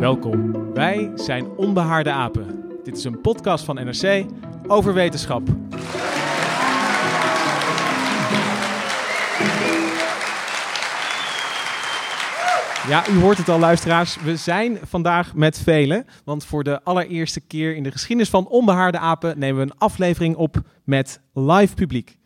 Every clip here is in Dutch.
Welkom. Wij zijn Onbehaarde Apen. Dit is een podcast van NRC over wetenschap. Ja, u hoort het al, luisteraars. We zijn vandaag met velen. Want voor de allereerste keer in de geschiedenis van Onbehaarde Apen nemen we een aflevering op met live publiek.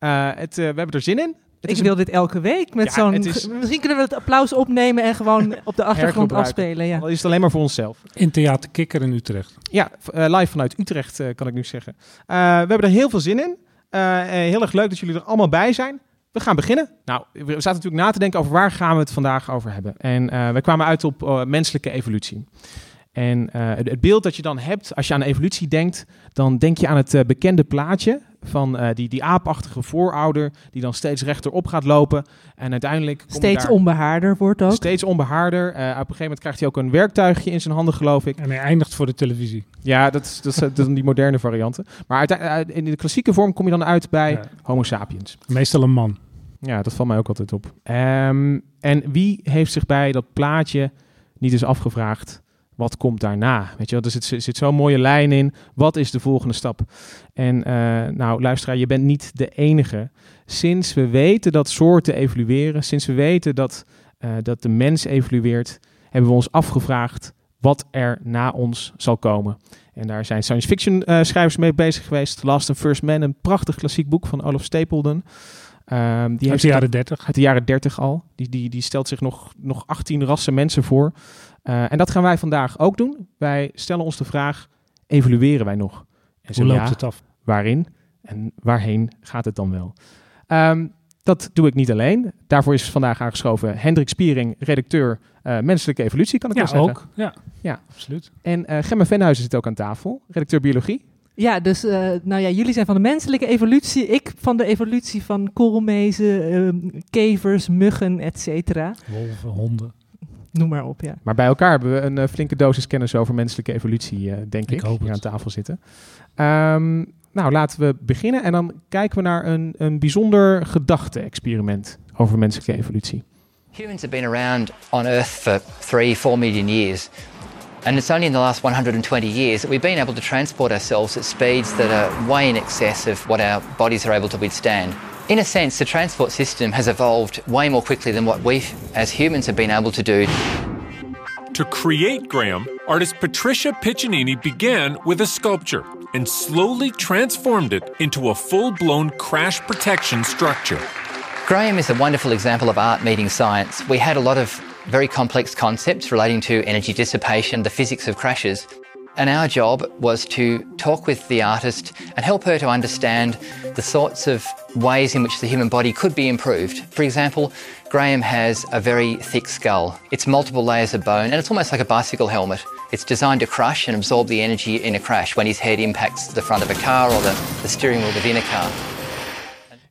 Uh, het, uh, we hebben er zin in. Het ik wil dit elke week met Ja, zo'n. is- Misschien kunnen we het applaus opnemen en gewoon op de achtergrond afspelen. Ja. Al is het alleen maar voor onszelf. In Theater Kikker in Utrecht. Ja, eh, live vanuit Utrecht eh, kan ik nu zeggen. Eh, we hebben er heel veel zin in. Heel erg leuk dat jullie er allemaal bij zijn. We gaan beginnen. Nou, we zaten natuurlijk na te denken over waar gaan we het vandaag over hebben. En eh, we kwamen uit op menselijke evolutie. En eh, het, het beeld dat je dan hebt als je aan evolutie denkt, dan denk je aan het eh, bekende plaatje van eh, die, die aapachtige voorouder die dan steeds rechterop gaat lopen. En uiteindelijk kom Steeds daar onbehaarder wordt ook. steeds onbehaarder. Eh, op een gegeven moment krijgt hij ook een werktuigje in zijn handen, geloof ik. En hij eindigt voor de televisie. Ja, dat is, dat is, dat die moderne varianten. Maar uiteindelijk, in de klassieke vorm kom je dan uit bij Ja. Homo sapiens. Meestal een man. Ja, dat valt mij ook altijd op. Ehm, en wie heeft zich bij dat plaatje niet eens afgevraagd... wat komt daarna? Weet je wel, er zit, zit zo'n mooie lijn in. Wat is de volgende stap? En eh, nou, luisteraar, je bent niet de enige. Sinds we weten dat soorten evolueren... sinds we weten dat, eh, dat de mens evolueert... hebben we ons afgevraagd wat er na ons zal komen. En daar zijn science fiction eh, schrijvers mee bezig geweest. Last and First Man, een prachtig klassiek boek van Olaf Stapledon. Ehm, die Uit heeft de jaren 30. uit de jaren 30 al. Die, die, die stelt zich nog, nog 18 rassen mensen voor. Eh, en dat gaan wij vandaag ook doen. Wij stellen ons de vraag, evolueren wij nog? En zo Hoe loopt ja, het af? waarin en waarheen gaat het dan wel? Ehm, dat doe ik niet alleen. Daarvoor is vandaag aangeschoven Hendrik Spiering, redacteur eh, Menselijke Evolutie, kan ik Ja, wel zeggen. ook. Ja, Ja. absoluut. En eh Gemma Venhuizen zit ook aan tafel, redacteur Biologie. Ja, dus eh, nou ja, jullie zijn van de menselijke evolutie. Ik van de evolutie van koolmezen, ehm, kevers, muggen, et cetera. Wolven, honden. Noem maar op, ja. Maar bij elkaar hebben we een eh, flinke dosis kennis over menselijke evolutie, eh, denk ik, Ik hoop hier het. aan tafel zitten. Ehm, nou, laten we beginnen en dan kijken we naar een, een bijzonder gedachte-experiment over menselijke evolutie. Humans have been around on Earth for three, four million years. And it's only in the last 120 years that we've been able to transport ourselves at speeds that are way in excess of what our bodies are able to withstand. In a sense, the transport system has evolved way more quickly than what we as humans have been able to do. To create Graham, artist Patricia Piccinini began with a sculpture and slowly transformed it into a full blown crash protection structure. Graham is a wonderful example of art meeting science. We had a lot of very complex concepts relating to energy dissipation, the physics of crashes. And our job was to talk with the artist and help her to understand the sorts of ways in which the human body could be improved. For example, Graham has a very thick skull. It's multiple layers of bone and it's almost like a bicycle helmet. It's designed to crush and absorb the energy in a crash when his head impacts the front of a car or the, the steering wheel within a car.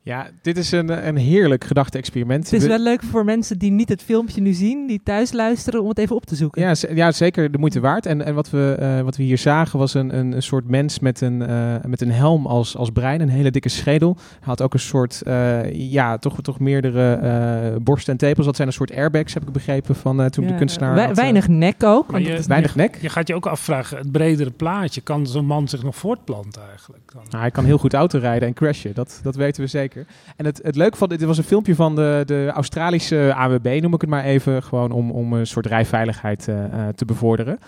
Ja, dit is een, een heerlijk gedachte-experiment. Het is We- wel leuk voor mensen die niet het filmpje nu zien, die thuis luisteren, om het even op te zoeken. Ja, ja, zeker de moeite waard. En, en wat, we, eh, wat we hier zagen was een, een, een soort mens met een, eh, met een helm als, als brein, een hele dikke schedel. Hij had ook een soort, eh, ja, toch, toch meerdere eh, borsten en tepels. Dat zijn een soort airbags, heb ik begrepen, van eh, toen Ja, de kunstenaar... had, weinig nek ook. Maar je, weinig je- nek. Je gaat je ook afvragen, het bredere plaatje, kan zo'n man zich nog voortplanten eigenlijk? Dan? Nou, hij kan heel goed autorijden en crashen, dat, dat weten we zeker. En het, het leuke van dit, was een filmpje van de, de Australische AWB, noem ik het maar even, gewoon om, om een soort rijveiligheid eh, eh, te bevorderen.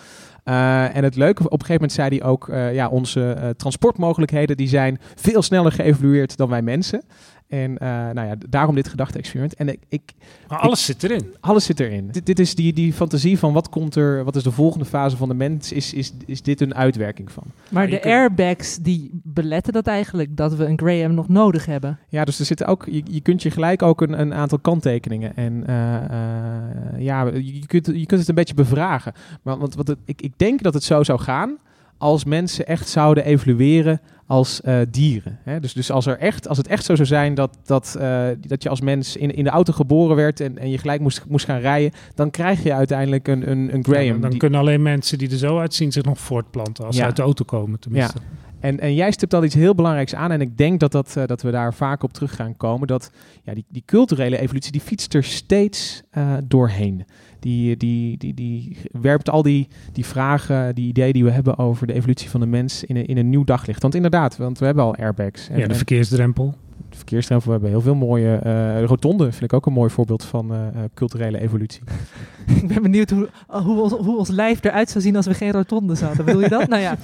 Eh, en het leuke, op een gegeven moment zei hij ook, eh, ja, onze transportmogelijkheden die zijn veel sneller geëvolueerd dan wij mensen. En eh, nou ja, daarom dit gedachte-experiment. En ik, ik, Maar alles zit erin. alles zit erin. Dit, dit is die, die fantasie van wat komt er, wat is de volgende fase van de mens, is, is, is dit een uitwerking van. Maar de kunt- airbags die beletten dat eigenlijk, dat we een Graham nog nodig hebben. Ja, dus er zitten ook, je, je kunt je gelijk ook een, een aantal kanttekeningen. En eh, eh, ja, je kunt, je kunt het een beetje bevragen. Maar want wat het, ik, ik denk dat het zo zou gaan als mensen echt zouden evolueren als eh, dieren. Hè? Dus, dus als, er echt, als het echt zo zou zijn dat, dat, eh, dat je als mens in, in de auto geboren werd en, en je gelijk moest, moest gaan rijden, dan krijg je uiteindelijk een, een, een Graham. Ja, dan die- kunnen alleen mensen die er zo uitzien zich nog voortplanten. Als ze Ja. uit de auto komen tenminste. En, en jij stipt al iets heel belangrijks aan. En ik denk dat, dat, eh, dat we daar vaak op terug gaan komen. Dat ja, die, die culturele evolutie, die fietst er steeds doorheen. Die, die, die, die werpt al die, die vragen, die ideeën die we hebben over de evolutie van de mens in een, in een nieuw daglicht. Want inderdaad, want we hebben al airbags. En, Ja, de verkeersdrempel. de verkeersdrempel, we hebben heel veel mooie... eh rotonde vind ik ook een mooi voorbeeld van eh, eh, culturele evolutie. ik ben benieuwd hoe, hoe, ons, hoe ons lijf eruit zou zien als we geen rotonde hadden. Bedoel je dat? nou ja,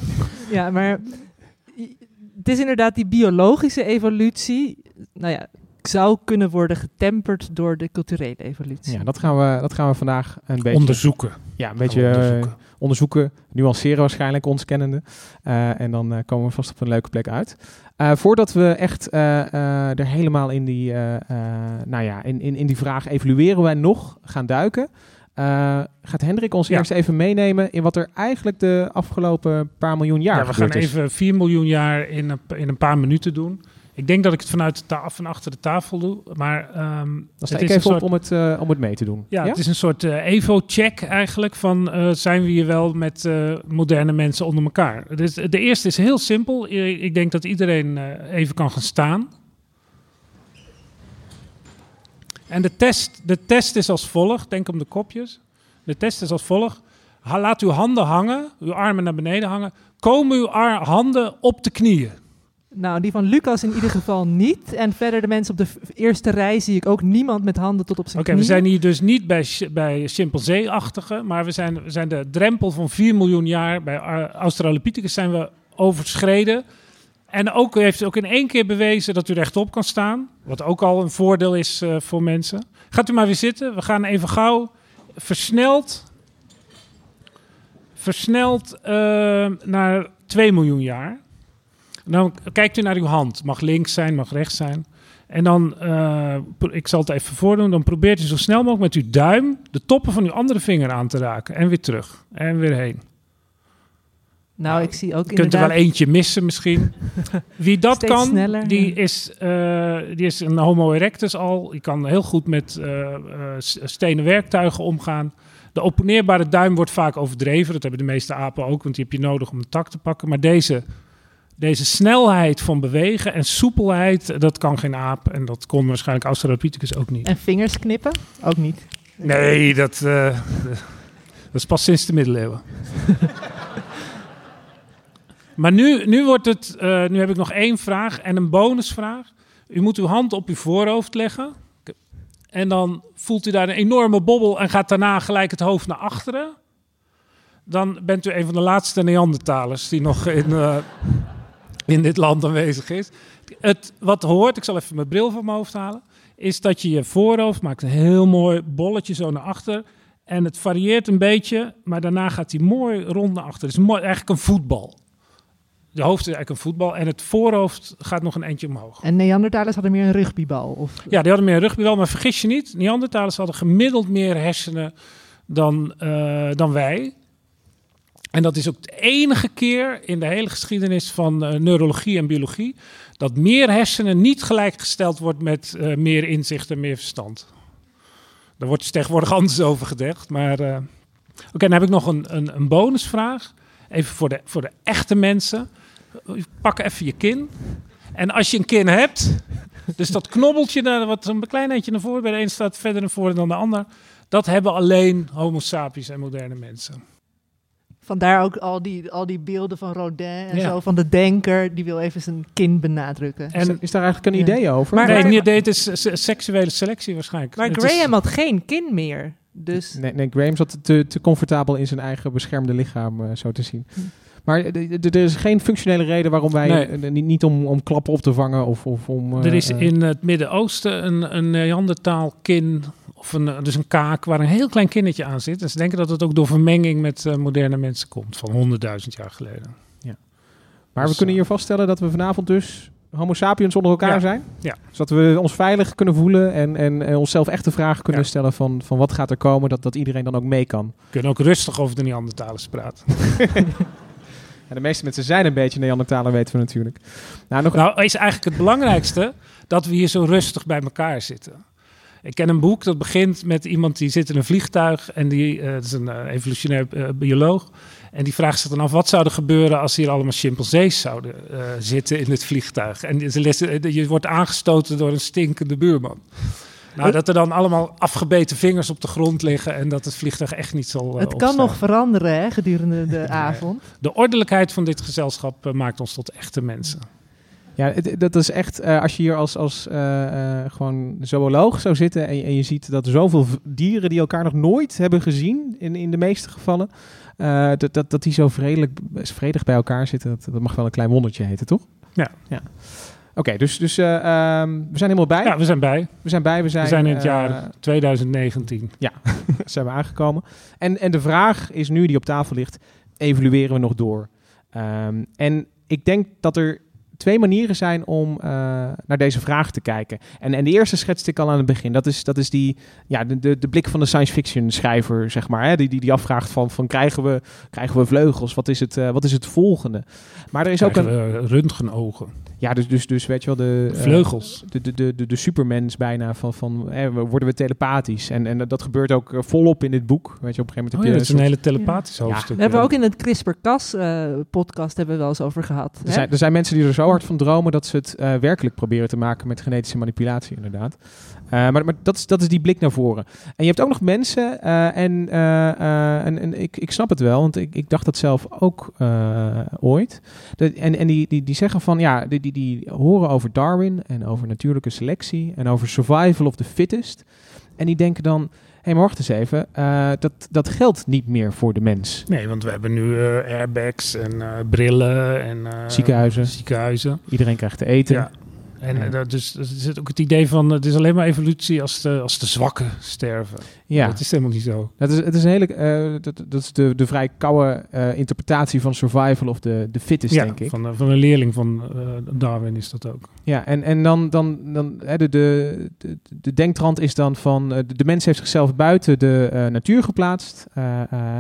ja maar het is inderdaad die biologische evolutie. Nou ja, zou kunnen worden getemperd door de culturele evolutie. Ja, dat gaan we, dat gaan we vandaag een beetje... Onderzoeken. Ja, een beetje eh, onderzoeken. onderzoeken, nuanceren waarschijnlijk, ons kennende. Eh, en dan eh, komen we vast op een leuke plek uit. Eh, voordat we echt eh, eh, er helemaal in die, eh, eh, nou ja, in, in, in die vraag evalueren wij nog gaan duiken. eh, gaat Hendrik ons Ja. eerst even meenemen in wat er eigenlijk de afgelopen paar miljoen jaar Ja, we gaan is. even 4 miljoen jaar in een, in een paar minuten doen. Ik denk dat ik het vanuit de van achter de tafel doe. Maar ehm, Dan sta het ik even soort, op om het, eh, om het mee te doen. Ja, het is een soort eh, Evo-check eigenlijk van eh, zijn we hier wel met moderne mensen onder elkaar. Dus de eerste is heel simpel. Ik denk dat iedereen even kan gaan staan. En de test, de test is als volgt. Denk om de kopjes. De test is als volgt. Laat uw handen hangen, uw armen naar beneden hangen. Komen uw ar- handen op de knieën. Nou, die van Lucas in ieder geval niet. En verder de mensen op de eerste rij zie ik ook niemand met handen tot op zijn Oké, we zijn hier dus niet bij, bij chimpansee-achtige, maar we zijn, we zijn de drempel van 4 miljoen jaar bij Australopithecus zijn we overschreden. En ook u heeft ook in één keer bewezen dat u rechtop kan staan, wat ook al een voordeel is eh, voor mensen. Gaat u maar weer zitten. We gaan even gauw versneld, versneld eh, naar 2 miljoen jaar. Dan kijkt u naar uw hand. Mag links zijn, mag rechts zijn. En dan, eh, ik zal het even voordoen, dan probeert u zo snel mogelijk met uw duim de toppen van uw andere vinger aan te raken. En weer terug. En weer heen. Nou, ik zie ook Je kunt er wel inderdaad... eentje missen misschien. Wie dat kan, sneller, die, ja. is, eh, die is een homo erectus al. Die kan heel goed met eh, stenen werktuigen omgaan. De opponeerbare duim wordt vaak overdreven. Dat hebben de meeste apen ook, want die heb je nodig om een tak te pakken. Maar deze, deze snelheid van bewegen en soepelheid, dat kan geen aap. En dat kon waarschijnlijk Australopithecus ook niet. En vingers knippen? Ook niet. Nee, dat, eh, dat is pas sinds de middeleeuwen. maar nu, nu, wordt het, eh, nu heb ik nog één vraag en een bonusvraag. U moet uw hand op uw voorhoofd leggen. En dan voelt u daar een enorme bobbel en gaat daarna gelijk het hoofd naar achteren. Dan bent u een van de laatste Neandertalers die nog in, eh, in dit land aanwezig is. Het, wat hoort, ik zal even mijn bril van mijn hoofd halen is dat je je voorhoofd maakt een heel mooi bolletje zo naar achter. En het varieert een beetje, maar daarna gaat hij mooi rond naar achter. Het is mooi, eigenlijk een voetbal. De hoofd is eigenlijk een voetbal en het voorhoofd gaat nog een eentje omhoog. En Neandertalers hadden meer een rugbybal? Of... Ja, die hadden meer rugbywel, maar vergis je niet. Neandertalers hadden gemiddeld meer hersenen dan, eh, dan wij. En dat is ook de enige keer in de hele geschiedenis van eh, neurologie en biologie... dat meer hersenen niet gelijkgesteld wordt met eh, meer inzicht en meer verstand. Daar wordt dus tegenwoordig anders over gedacht. Maar eh, oké, dan heb ik nog een, een, een bonusvraag. Even voor de, voor de echte mensen. Pak even je kin. En als je een kin hebt, dus dat knobbeltje, wat een klein eentje naar voren, bij de een staat verder naar voren dan de ander. Dat hebben alleen homo sapiens en moderne mensen. Vandaar ook al die, al die beelden van Rodin en Ja. zo, van de denker, die wil even zijn kin benadrukken. En is daar eigenlijk een Ja. idee over? Maar- nee, niet, dit is se- seksuele selectie waarschijnlijk. Maar Het is- Graham had geen kin meer, dus... Nee, nee, Graham zat te, te comfortabel in zijn eigen beschermde lichaam, eh, zo te zien. Hm. Maar er is geen functionele reden waarom wij Nee. eh, niet, niet om, om klappen op te vangen of, of om. eh, er is eh, in het Midden-Oosten een, een Neandertaalkin, of een, dus een kaak, waar een heel klein kindertje aan zit. En ze denken dat het ook door vermenging met eh, moderne mensen komt, van 100.000 jaar geleden. maar we dus, kunnen eh, hier vaststellen dat we vanavond dus Homo sapiens onder elkaar Ja. zijn. Ja. Zodat we ons veilig kunnen voelen en, en, en onszelf echt de vraag kunnen Ja. stellen van, van wat gaat er komen, dat, dat iedereen dan ook mee kan. We kunnen ook rustig over de Neandertalers praten. Ja, de meeste mensen zijn een beetje Neandertaler, weten we natuurlijk. Nou, nog, Nou, is eigenlijk het belangrijkste dat we hier zo rustig bij elkaar zitten. Ik ken een boek dat begint met iemand die zit in een vliegtuig en die eh, dat is een eh, evolutionair eh, bioloog. En die vraagt zich dan af wat zou er gebeuren als hier allemaal chimpansees zouden zitten in het vliegtuig. En je wordt aangestoten door een stinkende buurman. Nou, dat er dan allemaal afgebeten vingers op de grond liggen en dat het vliegtuig echt niet zal. Het kan opstaan. nog veranderen hè, gedurende de avond. De ordelijkheid van dit gezelschap maakt ons tot echte mensen. Ja, het- dat is echt, eh, als je hier als, als eh, eh, gewoon zooloog zou zitten en, je- en je ziet dat er zoveel dieren die elkaar nog nooit hebben gezien, in, in de meeste gevallen, dat, dat, dat die zo vredelijk, vredig bij elkaar zitten, dat, dat mag wel een klein wondertje heten, toch? Ja. ja. Oké, dus, dus eh, ehm, we zijn helemaal bij. Ja, we zijn bij. We zijn bij, we zijn, We zijn in het jaar 2019. zijn we aangekomen. En, en de vraag is nu die op tafel ligt, evalueren we nog door? Ehm, en ik denk dat er twee manieren zijn om eh, naar deze vraag te kijken. En, en de eerste schetste ik al aan het begin. Dat is, dat is die, ja, de, de, de blik van de science fiction schrijver, zeg maar. Hè? Die, die, die afvraagt van, van krijgen, we, krijgen we vleugels? Wat is, het, eh, wat is het volgende? Maar er is ook een... Röntgenogen. Ja, dus, dus, dus weet je wel, de... eh, Vleugels. de, de, de, de, de supermens bijna van, van hè, we- worden we telepathisch. En, en dat gebeurt ook eh, volop in dit boek. Weet je, op een gegeven Oh moment ja, heb dat je is een hele telepathisch Ja. hoofdstuk. We hebben ja. ook in het CRISPR-Cas eh, podcast hebben we wel eens over gehad. Er zijn, er zijn mensen die er zo hard van dromen dat ze het eh, werkelijk proberen te maken met genetische manipulatie, inderdaad. Eh, maar maar dat, is, dat is die blik naar voren. En je hebt ook nog mensen, eh, en, eh, en, en ik, ik snap het wel, want ik, ik dacht dat zelf ook ooit. Dat- en en die, die, die zeggen van, ja, die, die, die horen over Darwin en over natuurlijke selectie en over survival of the fittest. En die denken dan, hé, hey, maar wacht eens even, dat, dat geldt niet meer voor de mens. Nee, want we hebben nu airbags en brillen en Ziekenhuizen. ziekenhuizen. Iedereen krijgt te eten. Ja. En Ja. eh, dat dus er zit ook het idee van het is alleen maar evolutie als de, als de zwakken sterven. Ja. Dat is helemaal niet zo. Dat is, het is een hele, eh, dat, dat is de, de vrij koude eh, interpretatie van survival of de, de fittest, ja, denk ik. Van, eh, van een leerling van Darwin is dat ook. Ja, en, en dan, dan, dan hè, de, de, de, de denktrand is dan van, de, de mens heeft zichzelf buiten de natuur geplaatst.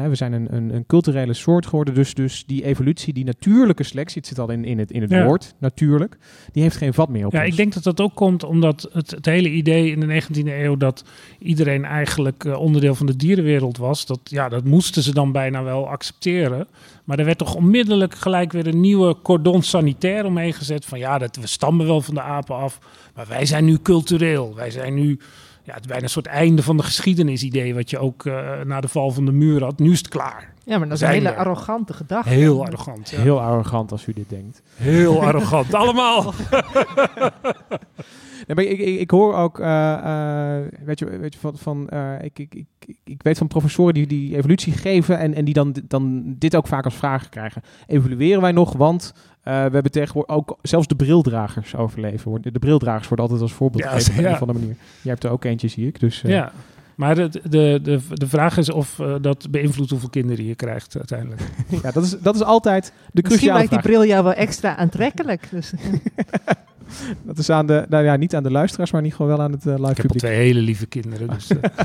We zijn een, een, een culturele soort geworden, dus, dus die evolutie, die natuurlijke selectie, het zit al in, in het, in het Ja. woord, natuurlijk, die heeft geen vat meer op Ja, ons. ik denk dat dat ook komt omdat het, het hele idee in de 19e eeuw dat iedereen eigenlijk eh, onderdeel van de dierenwereld was, dat, ja, dat moesten ze dan bijna wel accepteren. Maar er werd toch onmiddellijk gelijk weer een nieuwe cordon sanitair omheen gezet van ja, dat, we stammen wel van de apen af, maar wij zijn nu cultureel. Wij zijn nu, ja, het bijna een soort einde van de geschiedenis idee wat je ook eh, na de val van de muur had. Nu is het klaar. Ja, maar dat is een Zijn hele er. arrogante gedachte. Heel arrogant. ja. Heel arrogant als u dit denkt. Heel arrogant. Allemaal. Nee, maar ik, ik, ik hoor ook, eh, eh, weet je, weet je van, van eh, ik, ik, ik, ik- weet van professoren die, die evolutie geven en, en die dan, dan dit ook vaak als vraag krijgen. Evalueren wij nog, want we hebben tegenwoordig ook zelfs de brildragers overleven. De brildragers worden altijd als voorbeeld Ja, gegeven op een ja. andere manier. Jij hebt er ook eentje, zie ik. Dus, Ja. Maar de, de, de, de vraag is of eh, dat beïnvloedt hoeveel kinderen je krijgt uiteindelijk. ja, dat, is, dat is altijd de Misschien cruciale maakt die bril jou wel extra aantrekkelijk. Dus, Dat is aan de, nou ja, niet aan de luisteraars, maar in ieder geval wel aan het eh, live Ik heb publiek. twee hele lieve kinderen. Dus, eh,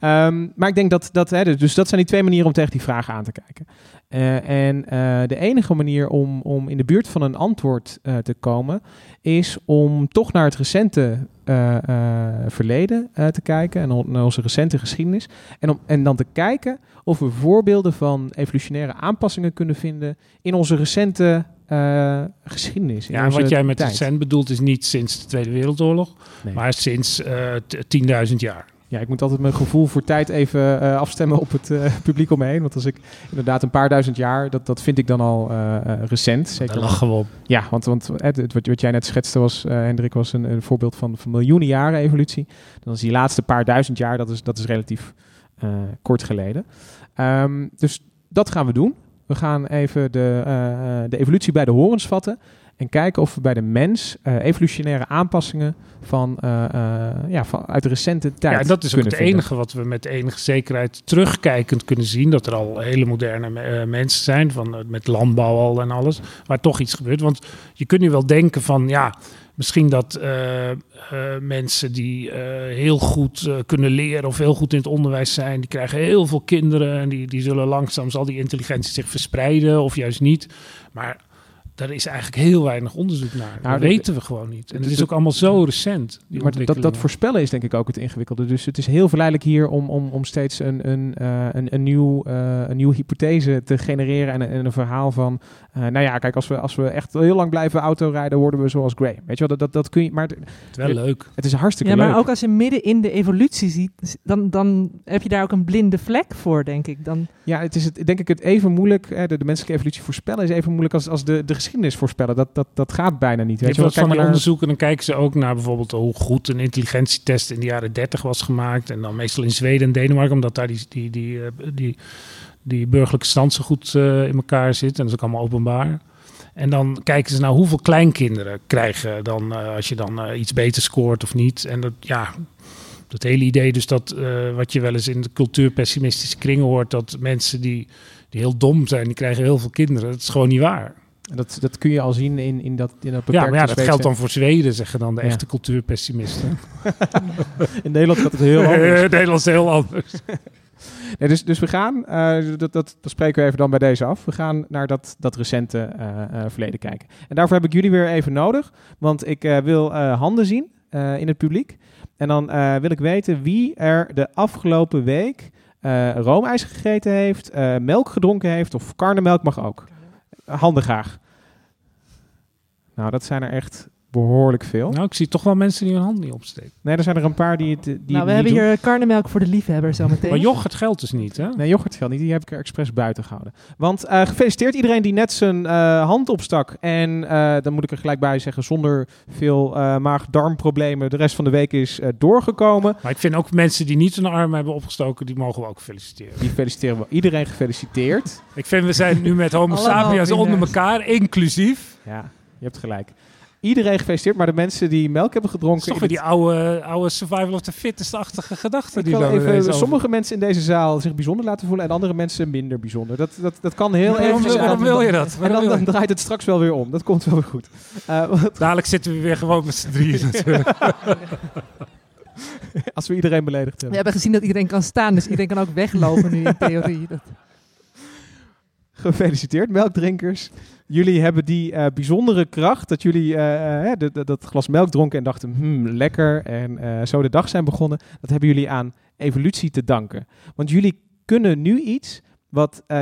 Ehm, maar ik denk dat, dat hè, dus- dus dat zijn die twee manieren om tegen die vraag aan te kijken. Eh, en eh, de enige manier om, om in de buurt van een antwoord eh, te komen, is om toch naar het recente verleden te kijken en on- naar onze recente geschiedenis. En, om, en dan te kijken of we voorbeelden van evolutionaire aanpassingen kunnen vinden in onze recente geschiedenis. ja, wat jij met tijd. recent bedoelt is niet sinds de Tweede Wereldoorlog, Nee. maar sinds t- 10.000 jaar. Ja, ik moet altijd mijn gevoel voor tijd even eh, afstemmen op het eh, publiek om me heen. Want als ik inderdaad een paar duizend jaar, dat, dat vind ik dan al eh, recent. Zeker. Daar lachen we op. Ja, want, want het, het- wat, wat jij net schetste was, Hendrik, was een, een voorbeeld van, van miljoenen jaren evolutie. Dan is die laatste paar duizend jaar, dat is, dat is relatief kort geleden. Ehm, dus dat gaan we doen. We gaan even de, de evolutie bij de horens vatten. En kijken of we bij de mens eh, evolutionaire aanpassingen van, eh, eh, ja, van uit de recente tijd. Ja, dat is ook het vinden. enige wat we met enige zekerheid terugkijkend kunnen zien. Dat er al hele moderne mensen zijn, van, met landbouw al en alles, waar toch iets gebeurt. Want je kunt nu wel denken van, ja, misschien dat mensen die heel goed kunnen leren of heel goed in het onderwijs zijn, die krijgen heel veel kinderen en die, die zullen langzaam, zal die intelligentie zich verspreiden of juist niet. Maar daar is eigenlijk heel weinig onderzoek naar. Nou, dat weten we gewoon niet. En het is ook allemaal zo recent. Die Maar dat, dat voorspellen is denk ik ook het ingewikkelde. Dus het is heel verleidelijk hier om, om, om steeds een, een, eh, een, een, nieuw, eh, een nieuwe hypothese te genereren. En, een- en een verhaal van, eh, nou ja, kijk, als we, als we echt heel lang blijven autorijden, worden we zoals Gray. Weet je wel, dat, dat, dat kun je, maar het, is wel leuk. het is hartstikke Ja, maar leuk. ook als je midden in de evolutie ziet, dan, dan heb je daar ook een blinde vlek voor, denk ik. Dan, Ja, het is het, denk ik het even moeilijk, hè, de, de menselijke evolutie voorspellen is even moeilijk als, als de, de geschiedenis voorspellen. Dat, dat, dat gaat bijna niet. Weet hebt je wel, wel van naar- onderzoeken, dan kijken ze ook naar bijvoorbeeld hoe goed een intelligentietest in de jaren 30 was gemaakt. En dan meestal in Zweden en Denemarken, omdat daar die, die, die, eh, die, die burgerlijke stand zo goed eh, in elkaar zit. En dat is ook allemaal openbaar. En dan kijken ze naar hoeveel kleinkinderen krijgen dan, eh, als je dan iets beter scoort of niet. En dat, ja, dat hele idee dus dat, wat je wel eens in de cultuurpessimistische kringen hoort, dat mensen die, die heel dom zijn, die krijgen heel veel kinderen. Dat is gewoon niet waar. Dat, dat kun je al zien in, in dat, in dat Ja, maar ja, dat Zweedse- geldt dan voor Zweden, zeggen dan de Ja. echte cultuurpessimisten. In Nederland gaat het heel anders. Eh, Nederlands is heel anders. Nee, dus, dus we gaan, eh, dat, dat, dat spreken we even dan bij deze af. We gaan naar dat, dat recente eh, eh, verleden kijken. En daarvoor heb ik jullie weer even nodig, want ik eh, wil eh, handen zien eh, in het publiek. En dan eh, wil ik weten wie er de afgelopen week eh roomijs gegeten heeft, eh, melk gedronken heeft of karnemelk mag ook. Handen graag. Nou, dat zijn er echt behoorlijk veel. Nou, ik zie toch wel mensen die hun hand niet opsteken. Nee, er zijn er een paar die het die nou, het we hebben niet doen. hier karnemelk voor de liefhebber zometeen. Maar yoghurt geldt dus niet, hè? Nee, yoghurt geldt niet. Die heb ik er expres buiten gehouden. Want eh, gefeliciteerd iedereen die net zijn eh, hand opstak. En eh, dan moet ik er gelijk bij zeggen, zonder veel eh, maag-darmproblemen de rest van de week is eh, doorgekomen. Maar ik vind ook mensen die niet hun arm hebben opgestoken, die mogen we ook feliciteren. Die feliciteren we. Iedereen gefeliciteerd. Ik vind, we zijn nu met homo sapiens onder elkaar, inclusief. Ja, je hebt gelijk. Iedereen gefeliciteerd, maar de mensen die melk hebben gedronken... toch weer die het- oude, oude survival of the fittest-achtige gedachte. Ik Die even over- sommige mensen in deze zaal zich bijzonder laten voelen en andere mensen minder bijzonder. Dat, dat, dat kan heel Waarom, even wil- waarom wil je dat? En Waarom dan, draait het straks wel weer om. Dat komt wel weer goed. Eh, Dadelijk zitten we weer gewoon met z'n drieën natuurlijk. als we iedereen beledigd We hebben. hebben gezien dat iedereen kan staan, dus iedereen kan ook weglopen nu in theorie. Dat, Gefeliciteerd, melkdrinkers. Jullie hebben die eh, bijzondere kracht dat jullie eh, eh, de- de- dat glas melk dronken en dachten, hmm, lekker. En eh, zo de dag zijn begonnen. Dat hebben jullie aan evolutie te danken. Want jullie kunnen nu iets wat eh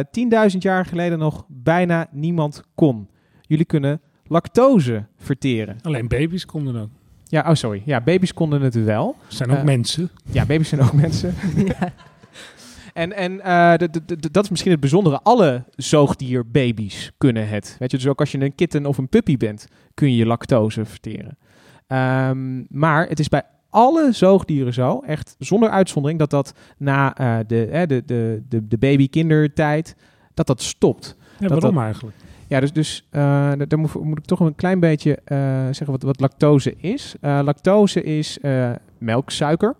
10.000 jaar geleden nog bijna niemand kon. Jullie kunnen lactose verteren. Alleen baby's konden ook. Ja, oh sorry. Ja, baby's konden het wel. Zijn ook mensen. Ja, baby's zijn ook mensen. ja. En, en eh, dat is misschien het bijzondere. Alle zoogdierbaby's kunnen het. Weet je, dus ook als je een kitten of een puppy bent, kun je lactose verteren. Ehm, maar het is bij alle zoogdieren zo, echt zonder uitzondering, dat dat na eh, de, eh, de, de, de, de baby-kindertijd, dat dat stopt. Ja, dat- waarom eigenlijk? Ja, dus, dus eh, daar moet, moet ik toch een klein beetje zeggen wat, wat lactose is. Lactose is melksuiker.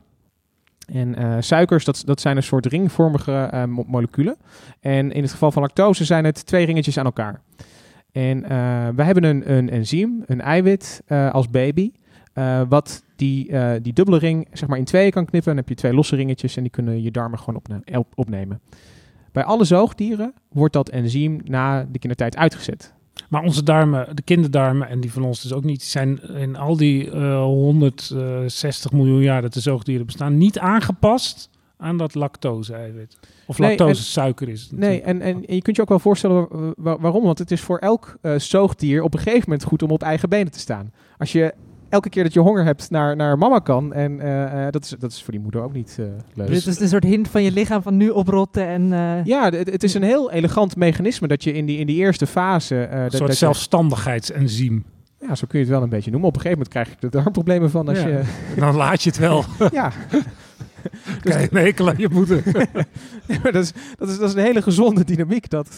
En eh, suikers, dat, dat zijn een soort ringvormige eh, mo- moleculen. En in het geval van lactose zijn het twee ringetjes aan elkaar. En eh wij hebben een, een enzym, een eiwit als baby, wat die, die dubbele ring zeg maar in tweeën kan knippen. Dan heb je twee losse ringetjes en die kunnen je darmen gewoon opne- op- opnemen. Bij alle zoogdieren wordt dat enzym na de kindertijd uitgezet. Maar onze darmen, de kinderdarmen en die van ons dus ook niet, zijn in al die eh 160 miljoen jaar dat de zoogdieren bestaan, niet aangepast aan dat lactose-eiwit. Of Nee, lactose-suiker is het Nee, natuurlijk. en, en je kunt je ook wel voorstellen wa- wa- waarom. Want het is voor elk eh, zoogdier op een gegeven moment goed om op eigen benen te staan. Als je elke keer dat je honger hebt naar, naar mama kan. En eh, eh, dat, is, dat is voor die moeder ook niet eh, leuk. Dit is een soort hint van je lichaam van nu oprotten en... eh, ja, het, het is een heel elegant mechanisme dat je in die, in die eerste fase... eh, Een dat, soort dat zelfstandigheidsenzym. ja, zo kun je het wel een beetje noemen. Op een gegeven moment krijg je er darmproblemen van. Als Ja. je, Dan laat je het wel. ja. Krijg je een hekel aan je moeder. Nee, maar dat, is, dat, is, dat is een hele gezonde dynamiek. Dat,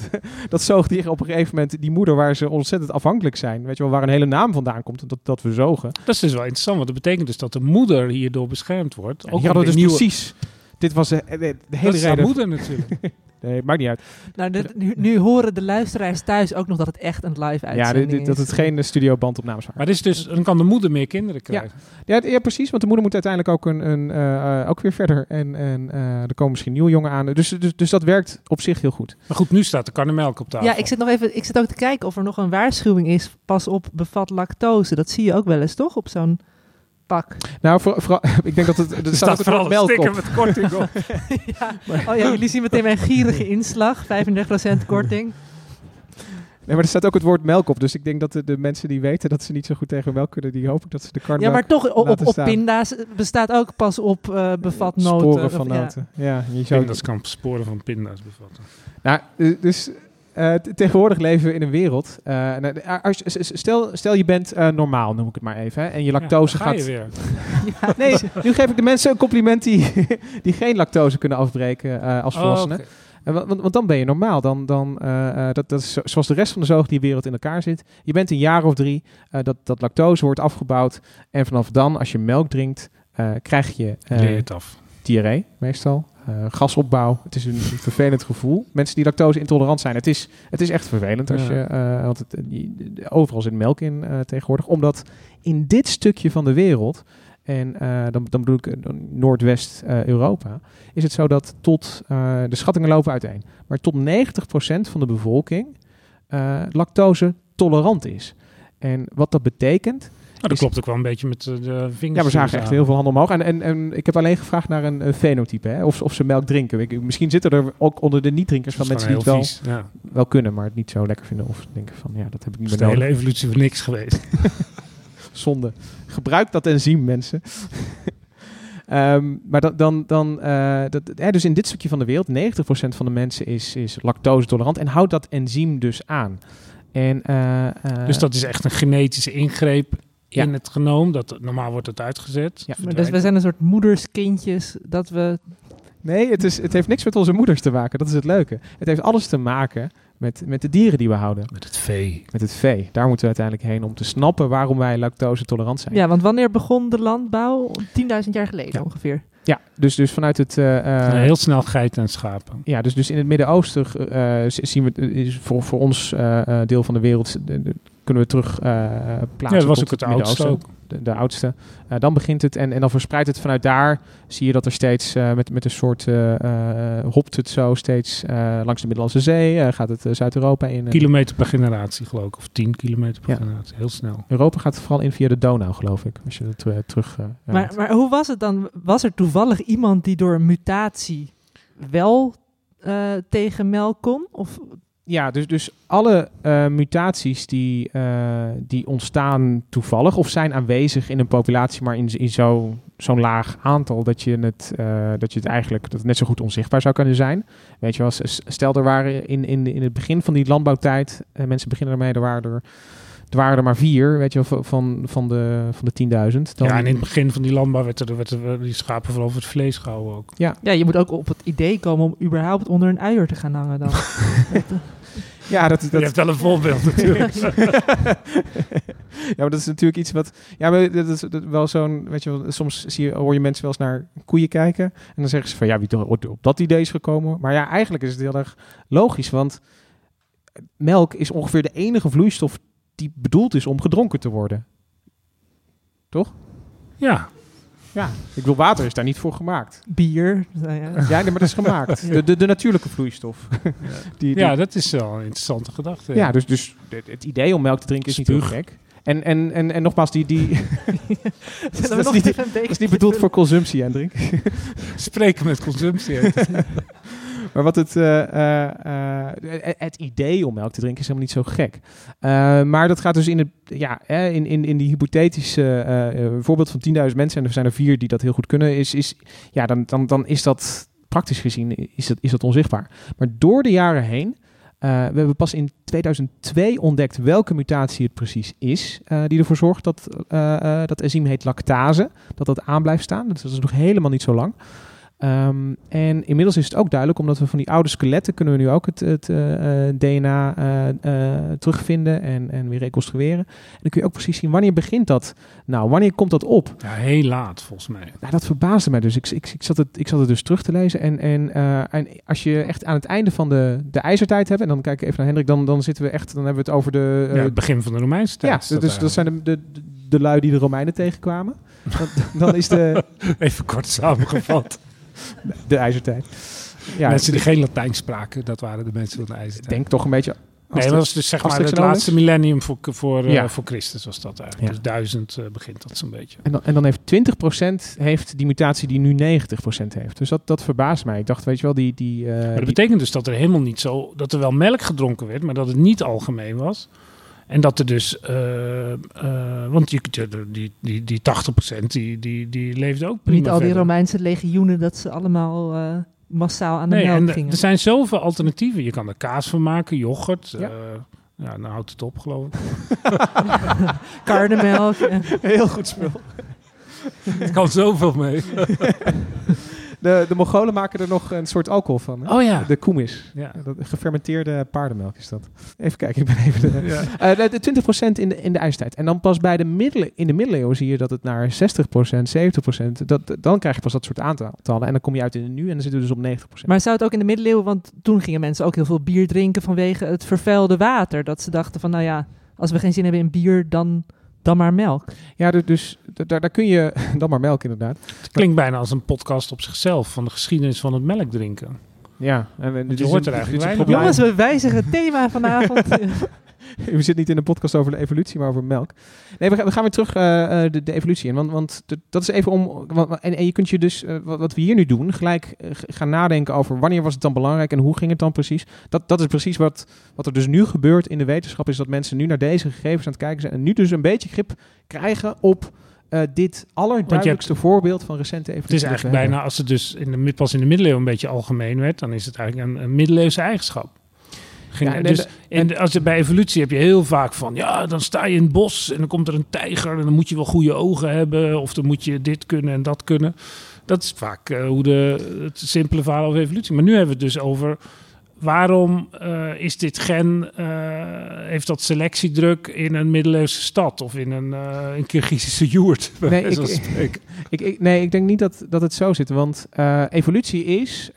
dat zoogdieren op een gegeven moment, die moeder waar ze ontzettend afhankelijk zijn, weet je wel, waar een hele naam vandaan komt, dat, dat we zogen. Dat is dus wel interessant, want dat betekent dus dat de moeder hierdoor beschermd wordt. Ja, Ook hadden weer dus nieuwe- precies. Dit was de, de, Dat hele haar reden. moeder natuurlijk. Nee, maakt niet uit. Nou, dit- nu, nu horen de luisteraars thuis ook nog dat het echt een live Ja, uitzending dit- dit- dat het geen studiobandopnames waren. Maar dit is dus, dan kan de moeder meer kinderen krijgen. Ja, ja, precies. Want de moeder moet uiteindelijk ook, een, een, eh, eh, ook weer verder. En, en eh, er komen misschien nieuwe jongen aan. Dus, dus, dus dat werkt op zich heel goed. Maar goed, nu staat de karnemelk op tafel. Ja, ik zit nog even. Ik zit ook te kijken of er nog een waarschuwing is. Pas op, bevat lactose. Dat zie je ook wel eens, toch? Op zo'n pak. Nou, voor, ik denk dat het... Er Er staat ook staat het vooral melk sticker op. met korting op. ja. Oh ja, jullie zien meteen mijn gierige inslag. 35% korting. Nee, maar er staat ook het woord melk op. Dus ik denk dat de, de mensen die weten dat ze niet zo goed tegen melk kunnen, die hoop ik dat ze de Ja, karnemelk... maar toch, op, op, pinda's bestaat ook pas op eh, bevat noten. Sporen van of- ja. noten. Ja, je zou... Pinda's kan sporen van pinda's bevatten. Nou, eh, dus eh, tegenwoordig leven we in een wereld. eh, de- als, stel, stel je bent eh, normaal, noem ik het maar even. Hè, en je lactose Ja, ga gaat. je weer. Nee, nu geef ik de mensen een compliment die, die geen lactose kunnen afbreken eh, als Oh, volwassenen. want, want dan ben je normaal. Dan, dan, eh, eh, dat, dat is zo- zoals de rest van de zoogdierwereld in elkaar zit. Je bent een jaar of drie, eh, dat, dat lactose wordt afgebouwd. En vanaf dan, als je melk drinkt, eh, krijg je eh, Leer je het af. Diarree meestal. Eh, gasopbouw. Het is een vervelend gevoel. Mensen die lactose intolerant zijn, het is, het is echt vervelend. Als je, eh, want het, overal zit melk in eh, tegenwoordig. Omdat in dit stukje van de wereld, en dan, dan bedoel ik Noordwest-Europa, is het zo dat tot, de schattingen lopen uiteen, maar tot 90% van de bevolking lactose tolerant is. En wat dat betekent, dat Is- klopt ook wel een beetje met eh, de vingers. ja, we zagen echt heel veel handel omhoog. En, en, en ik heb alleen gevraagd naar een, een fenotype. Hè? Of, of ze melk drinken. Ik, misschien zitten er ook onder de niet-drinkers Dat van mensen die het wel, heel vies. Ja. wel kunnen, maar het niet zo lekker vinden. Of denken van, ja, dat heb ik niet Dat is meer de hele nodig. evolutie voor niks geweest. Zonde. Gebruik dat enzym, mensen. Ehm, maar dan, dan, dan eh, dat, dus in dit stukje van de wereld, 90% van de mensen is, is lactose tolerant en houdt dat enzym dus aan. En, eh, dus dat is echt een genetische ingreep Ja. in het genoom. Dat, normaal wordt het uitgezet. Ja. Maar dus we zijn een soort moederskindjes dat we... Nee, het, is, het heeft niks met onze moeders te maken. Dat is het leuke. Het heeft alles te maken met, met de dieren die we houden. Met het vee. Met het vee. Daar moeten we uiteindelijk heen om te snappen waarom wij lactose tolerant zijn. Ja, want wanneer begon de landbouw? 10.000 jaar geleden Ja. ongeveer. Ja, dus, dus vanuit het... eh, eh, heel snel geiten en schapen. Ja, dus, dus in het Midden-Oosten eh, zien we, is voor, voor ons eh, eh, deel van de wereld, de- kunnen we terug eh, plaatsen. Ja, dat was ook het oudste ook. De, de oudste. Eh, dan begint het en, en dan verspreidt het vanuit daar. Zie je dat er steeds eh, met, met een soort hopt het zo steeds eh, langs de Middellandse Zee. eh, gaat het Zuid-Europa in. Kilometer per generatie geloof ik. Of 10 kilometer per Ja. generatie. Heel snel. Europa gaat het vooral in via de Donau, geloof ik. Als je het eh, terug. eh, Maar, maar hoe was het dan? Was er toevallig iemand die door een mutatie wel eh, tegen melk kon? Of Ja, dus, dus alle eh, mutaties die, eh, die ontstaan toevallig of zijn aanwezig in een populatie, maar in, in zo, zo'n laag aantal dat je, het, eh, dat je het eigenlijk dat het net zo goed onzichtbaar zou kunnen zijn. Weet je wel, s- stel er waren in, in, in het begin van die landbouwtijd, mensen beginnen ermee, er waren er, er waren er maar vier, weet je wel, van, van de, van de 10.000. Dan- Ja, en in het begin van die landbouw werd er, werd er die schapen vooral over het vlees gehouden ook. ja, je moet ook op het idee komen om überhaupt onder een uier te gaan hangen dan. ja, dat, dat, Je hebt wel een voorbeeld natuurlijk. ja, maar dat is natuurlijk iets wat. Ja, maar dat is wel zo'n. Weet je soms zie je, hoor je mensen wel eens naar koeien kijken. En dan zeggen ze van ja, wie toch op dat idee is gekomen. Maar ja, eigenlijk is het heel erg logisch. Want melk is ongeveer de enige vloeistof die bedoeld is om gedronken te worden. ja, Ja, ik bedoel, water is daar niet voor gemaakt. Bier. nou ja. Ja, nee, maar dat is gemaakt. De, de, de natuurlijke vloeistof. die, die- ja, dat is wel een interessante gedachte. ja, dus, dus het, het idee om melk te drinken is niet heel gek. En, en, en, en nogmaals, die, die, dat is niet- dat is niet bedoeld voor consumptie, Hendrik. Spreken met consumptie. Maar wat het, eh, eh, eh, het idee om melk te drinken is helemaal niet zo gek. Maar dat gaat dus in, het, ja, in, in, in die hypothetische voorbeeld van 10.000 mensen, en er zijn er vier die dat heel goed kunnen, is, is, ja, dan, dan, dan is dat praktisch gezien is dat, is dat onzichtbaar. Maar door de jaren heen, we hebben pas in 2002 ontdekt welke mutatie het precies is, die ervoor zorgt dat dat enzym heet lactase, dat dat aan blijft staan. Dat is nog helemaal niet zo lang. Ehm, en inmiddels is het ook duidelijk, omdat we van die oude skeletten kunnen we nu ook het, het eh, eh, DNA eh, terugvinden en, en weer reconstrueren. En dan kun je ook precies zien wanneer begint dat. Nou, wanneer komt dat op? Ja, heel laat volgens mij. Nou, dat verbaasde mij dus. Ik, ik, ik, zat het, ik zat het dus terug te lezen. En, en, en als je echt aan het einde van de, de ijzertijd hebt, en dan kijk ik even naar Hendrik, dan, dan zitten we echt, dan hebben we het over de. ja, het begin van de Romeinse tijd. ja, dat dus dat zijn de, de, de lui die de Romeinen tegenkwamen. Dan, dan is de, Even kort samengevat. de ijzertijd. Ja, mensen die geen Latijn spraken, dat waren de mensen van de ik ijzertijd. denk toch een beetje. Nee, dat was dus zeg maar het laatste millennium voor, voor, eh, voor Christus was dat eigenlijk. Ja. Dus duizend eh, begint dat zo'n beetje. En dan, en dan heeft 20% heeft die mutatie die nu 90% heeft. Dus dat, dat verbaast mij. Ik dacht, weet je wel, die... die, eh, Maar dat die- betekent dus dat er helemaal niet zo... dat er wel melk gedronken werd, maar dat het niet algemeen was. En dat er dus... eh, eh, want je, je- die, die, die 80% die, die, die leefde ook prima Niet al die verder. Romeinse legioenen dat ze allemaal eh, massaal aan de Nee, en melk er- gingen. er zijn zoveel alternatieven. Je kan er kaas van maken, yoghurt. Ja. Ja, ja nou houdt het op geloof ik. Karnemelk. Heel goed spul. Het kan zoveel mee. De, de Mongolen maken er nog een soort alcohol van. hè? Oh ja. De koemis. Ja. Dat, gefermenteerde paardenmelk is dat. Even kijken, ik ben even... De, Ja. Eh, de, de 20% in de, in de ijstijd. En dan pas bij de middelen, in de middeleeuwen zie je dat het naar 60%, 70%, dat, dan krijg je pas dat soort aantallen. En dan kom je uit in het nu en dan zitten we dus op 90%. Maar zou het ook in de middeleeuwen, want toen gingen mensen ook heel veel bier drinken vanwege het vervuilde water. Dat ze dachten van, nou ja, als we geen zin hebben in bier, dan, dan maar melk. Ja, du- dus da- daar, daar kun je dan maar melk inderdaad. Het klinkt bijna als een podcast op zichzelf van de geschiedenis van het melk drinken. Ja, en, en dit hoort een- er eigenlijk probleem. Jongens, we wijzigen het thema vanavond. We zitten niet in een podcast over de evolutie, maar over melk. Nee, we gaan, we gaan weer terug eh, de, de evolutie in. Want, want de- dat is even om. want- en, en je kunt je dus, eh, wat, wat we hier nu doen, gelijk gaan nadenken over wanneer was het dan belangrijk en hoe ging het dan precies. Dat, dat is precies wat, wat er dus nu gebeurt in de wetenschap, is dat mensen nu naar deze gegevens aan het kijken zijn. En nu dus een beetje grip krijgen op dit allerduidelijkste voorbeeld van recente evolutie. Het is eigenlijk bijna, als het dus in de, pas in de middeleeuwen een beetje algemeen werd, dan is het eigenlijk een, een middeleeuwse eigenschap. Ging, Ja, en- dus en- en als je bij evolutie heb je heel vaak van, ja, dan sta je in het bos en dan komt er een tijger en dan moet je wel goede ogen hebben of dan moet je dit kunnen en dat kunnen. Dat is vaak eh, hoe de, het simpele verhaal over evolutie. Maar nu hebben we het dus over waarom eh, is dit gen, eh, heeft dat selectiedruk in een middeleeuwse stad of in een, eh een Kirgizische joert? Nee, ik-. Ik, ik, nee, ik denk niet dat, dat het zo zit. Want evolutie is,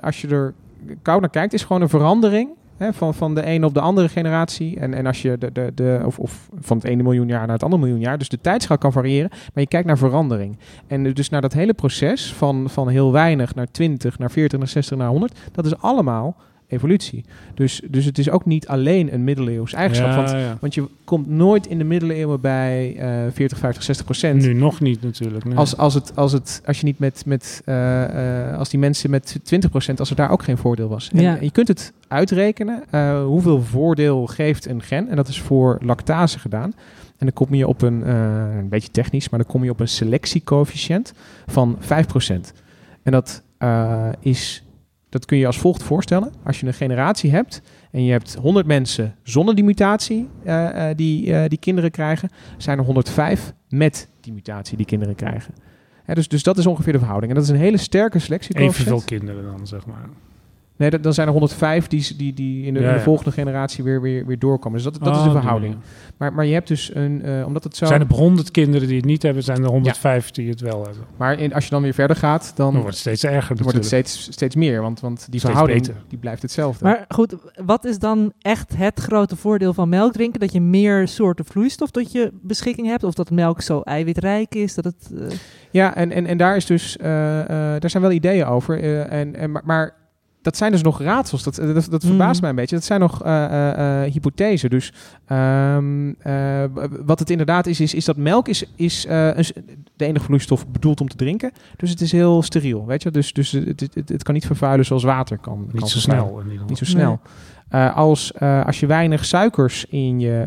als je er koud naar kijkt, is gewoon een verandering. Van, van de ene op de andere generatie. En, en als je de, de, de, of, of van het ene miljoen jaar naar het andere miljoen jaar. Dus de tijdschaal kan variëren. Maar je kijkt naar verandering. En dus naar dat hele proces van, van heel weinig naar 20, naar 40, naar 60, naar 100. Dat is allemaal evolutie. Dus, dus het is ook niet alleen een middeleeuws eigenschap. Ja, want, ja. want je komt nooit in de middeleeuwen bij eh 40, 50, 60 procent. Nu nog niet natuurlijk. nee. Als, als, het, als, het, als je niet met, met eh, eh, als die mensen met 20%, als er daar ook geen voordeel was. En, Ja. en je kunt het uitrekenen uh, hoeveel voordeel geeft een gen. En dat is voor lactase gedaan. En dan kom je op een, uh, een beetje technisch, maar dan kom je op een selectiecoëfficiënt van 5%. En dat uh, is, dat kun je als volgt voorstellen. Als je een generatie hebt en je hebt 100 mensen zonder die mutatie uh, die, die kinderen krijgen, zijn er 105 met die mutatie die kinderen krijgen. Dus, dus dat is ongeveer de verhouding. En dat is een hele sterke selectie. Evenveel kinderen dan, zeg maar. Nee, dat, dan zijn er 105 die, die, die in de, Ja, in de ja. volgende generatie weer, weer, weer doorkomen. Dus dat, dat is Oh, de verhouding. Maar, maar je hebt dus een, uh, omdat het zo... Zijn er 100 kinderen die het niet hebben, zijn er 105 die het wel hebben. Maar in, als je dan weer verder gaat, dan, Dan wordt het steeds erger dan wordt het steeds, steeds meer. Want, want die Steeds verhouding beter. die blijft hetzelfde. Maar goed, wat is dan echt het grote voordeel van melk drinken? Dat je meer soorten vloeistof tot je beschikking hebt? Of dat melk zo eiwitrijk is? Dat het, uh... Ja, en, en, en daar, is dus, uh, uh, daar zijn wel ideeën over. Uh, en, en, maar, maar dat zijn dus nog raadsels. Dat, dat, dat verbaast Mm. mij een beetje. Dat zijn nog uh, uh, hypothesen. Dus um, uh, wat het inderdaad is, is, is dat melk is, is uh, een, de enige vloeistof bedoeld om te drinken. Dus het is heel steriel, weet je. Dus, dus het, het, het kan niet vervuilen zoals water kan. Niet kan zo snel. Niet zo snel. Uh, als, uh, als je weinig suikers in je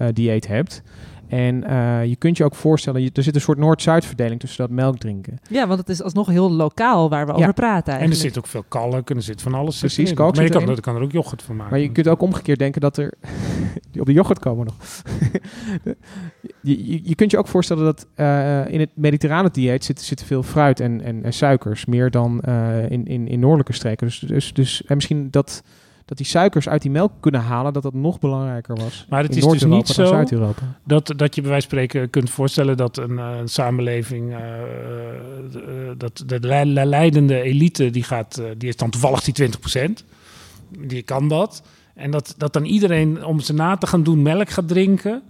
uh, dieet hebt En eh, je kunt je ook voorstellen, je, er zit een soort Noord-Zuid verdeling tussen dat melk drinken. Ja, want het is alsnog heel lokaal waar we Ja. over praten En er zit ook veel kalk en er zit van alles Precies, kalk Maar je kan, erin. er kan er ook yoghurt van maken. Maar je kunt ook omgekeerd denken dat er... op de yoghurt komen nog. je, je, je kunt je ook voorstellen dat eh, in het mediterrane dieet zit, zit veel fruit en, en, en suikers. Meer dan eh, in, in, in noordelijke streken. Dus, dus, dus en misschien dat, dat die suikers uit die melk kunnen halen... dat dat nog belangrijker was Maar het is dus niet zo Zuid-Europa. Dat, dat je bij wijze van spreken kunt voorstellen dat een, eh, een samenleving, eh, eh, dat de le- le- leidende elite, die, gaat, die is dan toevallig die 20%, die kan dat. En dat, dat dan iedereen om ze na te gaan doen melk gaat drinken.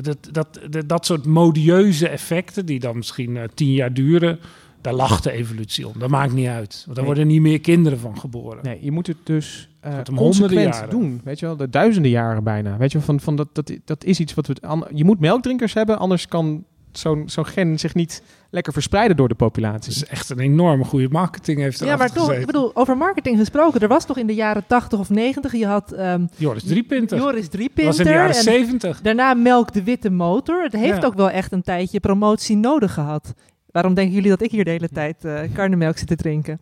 Dat, dat, dat, dat soort modieuze effecten, die dan misschien tien jaar duren, daar lacht de evolutie om. Dat maakt niet uit. Want daar Nee. worden niet meer kinderen van geboren. Nee, je moet het dus eh honderden consequent jaren. doen. Weet je wel, de duizenden jaren bijna. Weet je wel, van, van dat, dat, dat is iets wat we... an- Je moet melkdrinkers hebben, anders kan zo'n zo'n gen zich niet lekker verspreiden door de populatie. Het is echt een enorme goede marketing heeft Ja, maar toch, ik bedoel, over marketing gesproken. Er was toch in de jaren 80 of 90, je had ehm, Joris Driepinter. Joris Dat Driepinter. was in de jaren en 70. daarna Melk de Witte Motor. Het heeft Ja. ook wel echt een tijdje promotie nodig gehad. Waarom denken jullie dat ik hier de hele tijd eh karnemelk zit te drinken?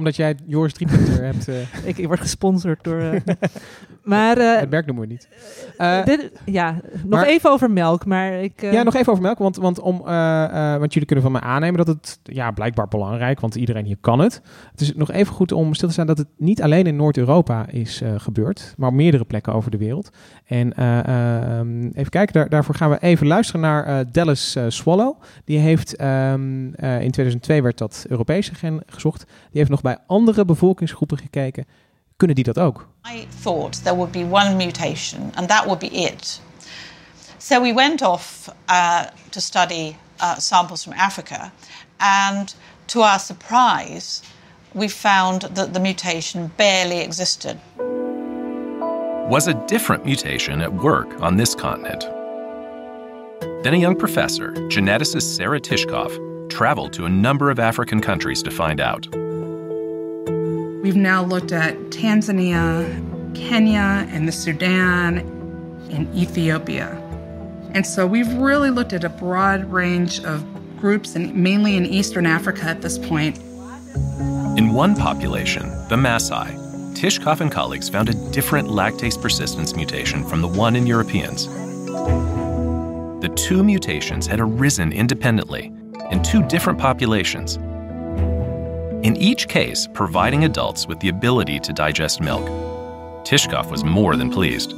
Omdat jij Joris Driepinter hebt... eh, Ik, ik word gesponsord door... eh, maar eh, het merk noemen we niet. Eh, dit, ja, nog maar- even over melk, maar ik... eh, Ja, nog even over melk, want, want, om, eh, eh, want jullie kunnen van mij aannemen dat het ja, blijkbaar belangrijk, want iedereen hier kan het. Het is nog even goed om stil te staan dat het niet alleen in Noord-Europa is eh, gebeurd, maar op meerdere plekken over de wereld. En eh, eh, ehm, even kijken, daar, daarvoor gaan we even luisteren naar eh, Dallas eh, Swallow. Die heeft ehm, eh, in 2002 werd dat Europese gen gezocht. Die heeft nog bij andere bevolkingsgroepen gekeken. Kunnen die dat ook? I thought there would be one mutation, and that would be it. So we went off uh, to study uh, samples from Africa, and to our surprise, we found that the mutation barely existed. was a different mutation at work on this continent. Then a young professor, geneticist Sarah Tishkov, traveled to a number of African countries to find out. We've now looked at Tanzania, Kenya, and the Sudan, and Ethiopia. And so we've really looked at a broad range of groups, and mainly in Eastern Africa at this point. In one population, the Maasai, Tishkov and colleagues found a different lactase persistence mutation from the one in Europeans. The two mutations had arisen independently in two different populations. In each case, providing adults with the ability to digest milk. Tishkov was more than pleased.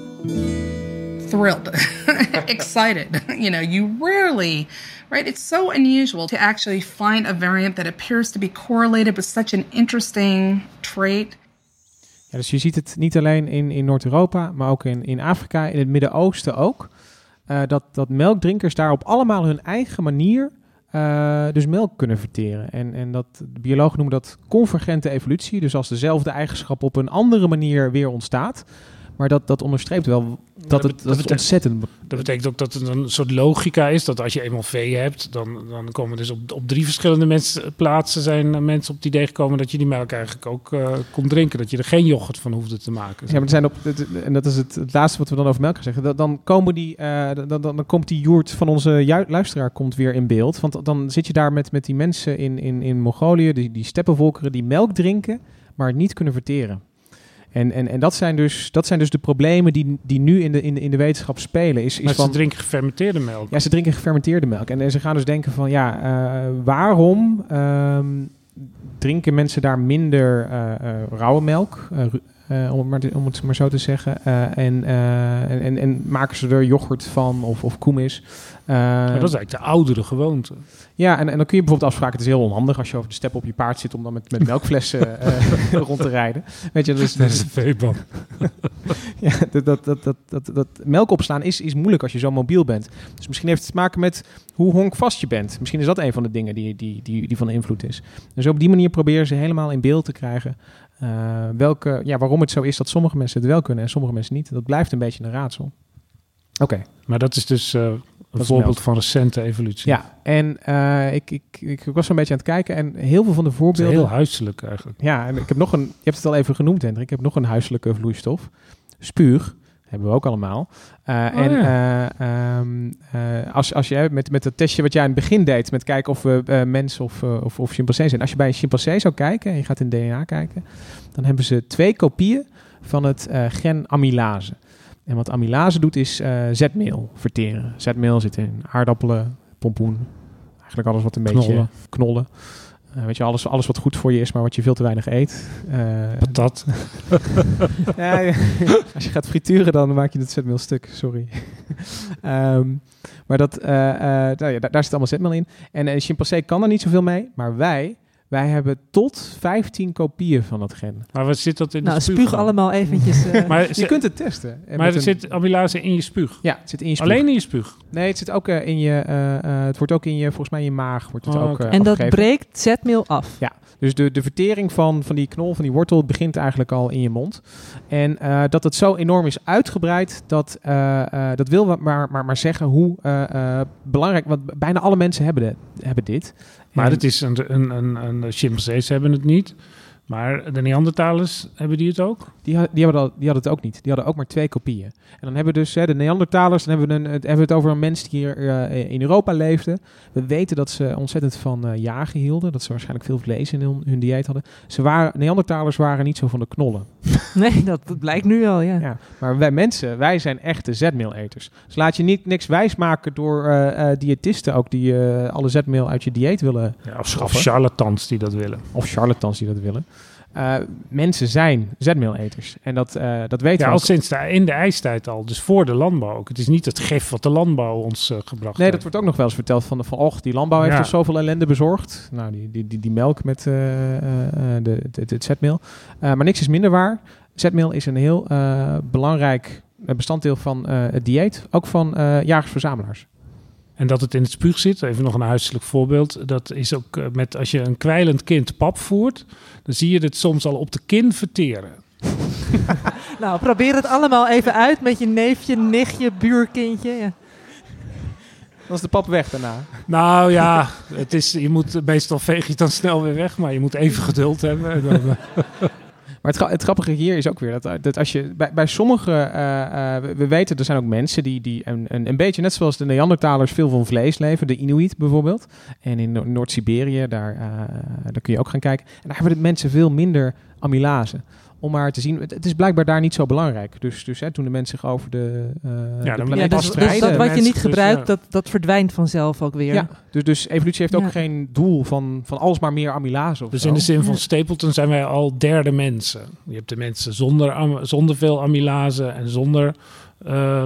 Thrilled, excited. You know, you rarely, right? It's so unusual to actually find a variant that appears to be correlated with such an interesting trait. Ja, dus je ziet het niet alleen in, in Noord-Europa, maar ook in, in Afrika, in het Midden-Oosten ook. eh, dat, dat melkdrinkers daar op allemaal hun eigen manier eh, dus melk kunnen verteren. En, en dat, de biologen noemen dat convergente evolutie. Dus als dezelfde eigenschap op een andere manier weer ontstaat. Maar dat, dat onderstreept wel dat, dat het, dat het ontzettend... Dat betekent ook dat het een soort logica is dat als je eenmaal vee hebt, dan, dan komen dus op, op drie verschillende mensen, plaatsen zijn mensen op het idee gekomen dat je die melk eigenlijk ook eh, kon drinken. Dat je er geen yoghurt van hoefde te maken. Ja, maar er zijn op, en dat is het, het laatste wat we dan over melk gaan zeggen. Dan, dan, komen die, eh, dan, dan, dan komt die joert van onze luisteraar komt weer in beeld. Want dan zit je daar met, met die mensen in, in, in Mongolië, die, die steppenvolkeren, die melk drinken, maar het niet kunnen verteren. En, en, en dat, zijn dus, dat zijn dus de problemen die, die nu in de, in, de, in de wetenschap spelen. Is, is maar van, ze drinken gefermenteerde melk. ja, ze drinken gefermenteerde melk. En, en ze gaan dus denken van, ja, eh, waarom ehm, drinken mensen daar minder eh, eh, rauwe melk? om, het maar te- om het maar zo te zeggen. En, en, en, en maken ze er yoghurt van of, of koemis. Maar dat is eigenlijk de oudere gewoonte. ja, en, en dan kun je bijvoorbeeld afspraken. Het is heel onhandig als je over de step op je paard zit om dan met, met melkflessen eh, rond te rijden. Weet je, dus, Dat is een veeban. ja, dat, dat, dat, dat, dat, dat melk opslaan is, is moeilijk als je zo mobiel bent. Dus misschien heeft het te maken met hoe honkvast je bent. Misschien is dat een van de dingen die, die, die, die van invloed is. Dus op die manier proberen ze helemaal in beeld te krijgen eh, welke, ja, waarom het zo is dat sommige mensen het wel kunnen en sommige mensen niet. Dat blijft een beetje een raadsel. Oké, Maar dat is dus eh, een voorbeeld van recente evolutie. ja. En eh, ik, ik, ik was zo'n beetje aan het kijken en heel veel van de voorbeelden... heel huiselijk eigenlijk. Ja, en ik heb nog een, je hebt het al even genoemd Hendrik, ik heb nog een huiselijke vloeistof. Spuug. Hebben we ook allemaal. Uh, Oh, en ja. eh, ehm, eh, als, als je met, met het testje wat jij aan het begin deed, met kijken of we eh, mensen of, eh, of, of chimpansee zijn. Als je bij een chimpansee zou kijken en je gaat in DNA kijken, dan hebben ze twee kopieën van het eh, gen amylase. En wat amylase doet is eh, zetmeel verteren. Zetmeel zit in aardappelen, pompoen, eigenlijk alles wat een beetje Knollen. Eh, weet je, alles, alles wat goed voor je is, maar wat je veel te weinig eet. Eh, Patat. ja, als je gaat frituren, dan maak je het zetmeel stuk. Sorry. Ehm, maar dat, nou ja, daar, daar zit allemaal zetmeel in. En een chimpansee kan er niet zoveel mee. Maar wij, wij hebben tot 15 kopieën van dat gen. Maar wat zit dat in Nou, de spuug? spuug dan? allemaal eventjes. eh, Maar, Je kunt het testen. En maar er een- zit amylase in je spuug. Ja, het zit in je spuug. Alleen in je spuug. Nee, het zit ook eh, in je... eh, eh, het wordt ook in je, volgens mij in je maag wordt het Oh, ook oké. eh, en dat breekt zetmeel af. Ja, dus de, de vertering van, van die knol, van die wortel, begint eigenlijk al in je mond. En eh, dat het zo enorm is uitgebreid, dat, eh, eh, dat wil maar, maar, maar zeggen hoe eh, eh, belangrijk... Want bijna alle mensen hebben, de, hebben dit. Maar het is een, een, een, een chimpansees hebben het niet. Maar de Neandertalers, hebben die het ook? Die, die, die hadden het ook niet. Die hadden ook maar twee kopieën. En dan hebben we dus hè, de Neandertalers, dan hebben we, een, het, hebben we het over een mens die hier eh, in Europa leefde. We weten dat ze ontzettend van eh, jagen hielden. Dat ze waarschijnlijk veel vlees in hun, hun dieet hadden. Ze waren, Neandertalers waren niet zo van de knollen. Nee, dat, dat blijkt nu al, ja. Ja, maar wij mensen, wij zijn echte zetmeeleters. Dus laat je niet niks wijsmaken door eh, eh, diëtisten ook die eh, alle zetmeel uit je dieet willen Ja, of, charlatans die dat willen. of charlatans die dat willen. Eh, mensen zijn zetmeeleters. En dat, eh, dat weten Ja, we al sinds de, in de ijstijd al. Dus voor de landbouw ook. Het is niet het gif wat de landbouw ons eh, gebracht Nee, dat heeft. wordt ook nog wel eens verteld van, van och, die landbouw heeft Ja. ons zoveel ellende bezorgd. Nou, die, die, die, die melk met de, het, het zetmeel. Maar niks is minder waar. Zetmeel is een heel belangrijk bestanddeel van het dieet. Ook van jagers-verzamelaars. En dat het in het spuug zit, even nog een huiselijk voorbeeld. Dat is ook eh, met als je een kwijlend kind pap voert, dan zie je het soms al op de kin verteren. Nou, probeer het allemaal even uit met je neefje, nichtje, buurkindje. Ja. Dan is de pap weg daarna. Nou ja, het is, je moet meestal veeg je het dan snel weer weg, maar je moet even geduld hebben. Maar het, het grappige hier is ook weer dat, dat als je bij, bij sommige, eh, eh, we, we weten er zijn ook mensen die, die een, een, een beetje net zoals de Neandertalers veel van vlees leven, de Inuit bijvoorbeeld. En in Noord- Noord-Siberië, daar, eh, daar kun je ook gaan kijken. En daar hebben de mensen veel minder amylase. Om maar te zien, het, het is blijkbaar daar niet zo belangrijk. Dus, dus hè, toen de mensen zich over de, eh de dan- planeet Ja, dus, dus dat wat je niet dus, gebruikt, ja. dat, dat verdwijnt vanzelf ook weer. Ja, dus, dus evolutie heeft ook Ja. geen doel van, van alles maar meer amylase of dus zo. in de zin van Ja. Stapleton zijn wij al derde mensen. Je hebt de mensen zonder, am- zonder veel amylase en zonder eh,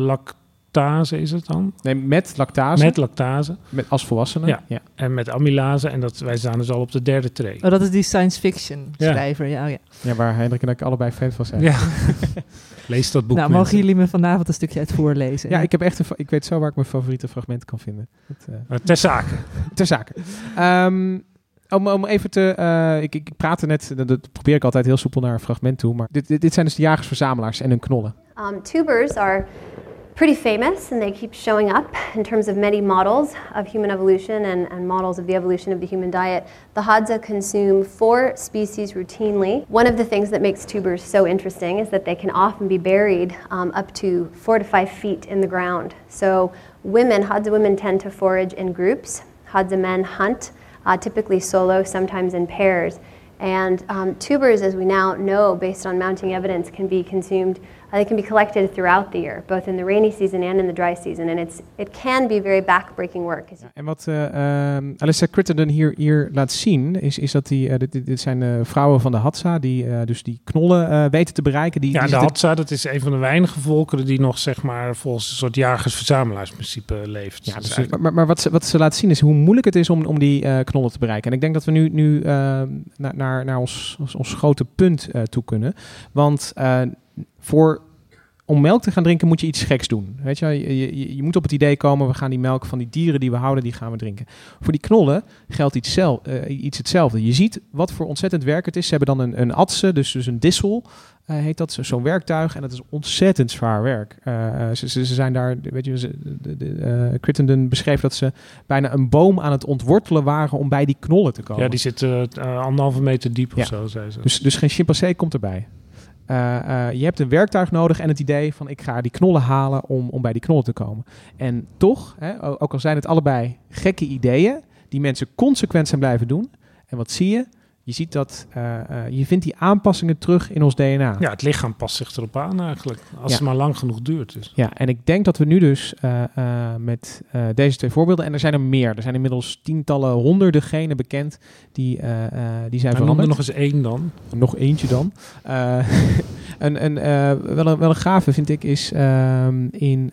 lactase is het dan? Nee, met lactase, Met lactase met, als volwassenen. Ja. ja. en met amylase. En dat, wij staan dus al op de derde tree. Oh, dat is die science fiction schrijver. Ja. oh ja. Ja, waar Hendrik en ik allebei fan van zijn. Ja. Lees dat boek. Nou, mensen. mogen jullie me vanavond een stukje uit voorlezen? Ja, ik, heb echt een, ik weet zo waar ik mijn favoriete fragmenten kan vinden. Dat, eh, Maar ter zake. ter zake. Ehm, om, om even te... eh, ik, ik, ik praat er net... Dat, dat probeer ik altijd heel soepel naar een fragment toe. Maar dit, dit, dit zijn dus de jagers-verzamelaars en hun knollen. Um, tubers are pretty famous and they keep showing up in terms of many models of human evolution and, and models of the evolution of the human diet. The Hadza consume four species routinely. One of the things that makes tubers so interesting is that they can often be buried um, up to four to five feet in the ground. So women, Hadza women tend to forage in groups. Hadza men hunt, uh, typically solo, sometimes in pairs. And um, tubers, as we now know based on mounting evidence, can be consumed. Uh, they can be collected throughout the year, both in the rainy season and in the dry season, and it's it can be very backbreaking work. En wat eh ehm Alistair Crittenden hier, hier laat zien... is, is dat die... eh, dit, zijn eh, vrouwen van de Hadza... die eh, dus die knollen eh, weten te bereiken. Die, Ja, die de Hadza, dat is een van de weinige volkeren die nog zeg maar volgens een soort jagers-verzamelaarsprincipe leeft. Ja, dus, eigenlijk- maar, maar wat, ze, wat ze laat zien is hoe moeilijk het is om, om die eh, knollen te bereiken. En ik denk dat we nu, nu eh, naar, naar, naar ons, ons, ons grote punt eh, toe kunnen. Want eh, voor, om melk te gaan drinken moet je iets geks doen. Weet je, je, je, je moet op het idee komen, we gaan die melk van die dieren die we houden, die gaan we drinken. Voor die knollen geldt iets, zel, eh, iets hetzelfde. Je ziet wat voor ontzettend werk het is. Ze hebben dan een, een atse, dus, dus een dissel, eh, heet dat, zo- zo'n werktuig. En dat is ontzettend zwaar werk. Eh, ze, ze, ze zijn daar, weet je, ze, de, de, Crittenden beschreef dat ze bijna een boom aan het ontwortelen waren om bij die knollen te komen. ja, die zit eh, anderhalve meter diep of Ja. zo, zei ze. dus, dus geen chimpansee komt erbij. Eh, eh, je hebt een werktuig nodig en het idee van ik ga die knollen halen om, om bij die knollen te komen. En toch, hè, ook al zijn het allebei gekke ideeën, die mensen consequent zijn blijven doen. En wat zie je? Je ziet dat eh, eh, je vindt die aanpassingen terug in ons DNA. Ja, het lichaam past zich erop aan eigenlijk. Als Ja. het maar lang genoeg duurt. Dus. Ja, en ik denk dat we nu dus eh, met deze twee voorbeelden, en er zijn er meer, er zijn inmiddels tientallen, honderden genen bekend die, die zijn noem er veranderd. nog eens één dan. Nog eentje dan. Een, eh, wel, een, wel een gave vind ik is ehm, in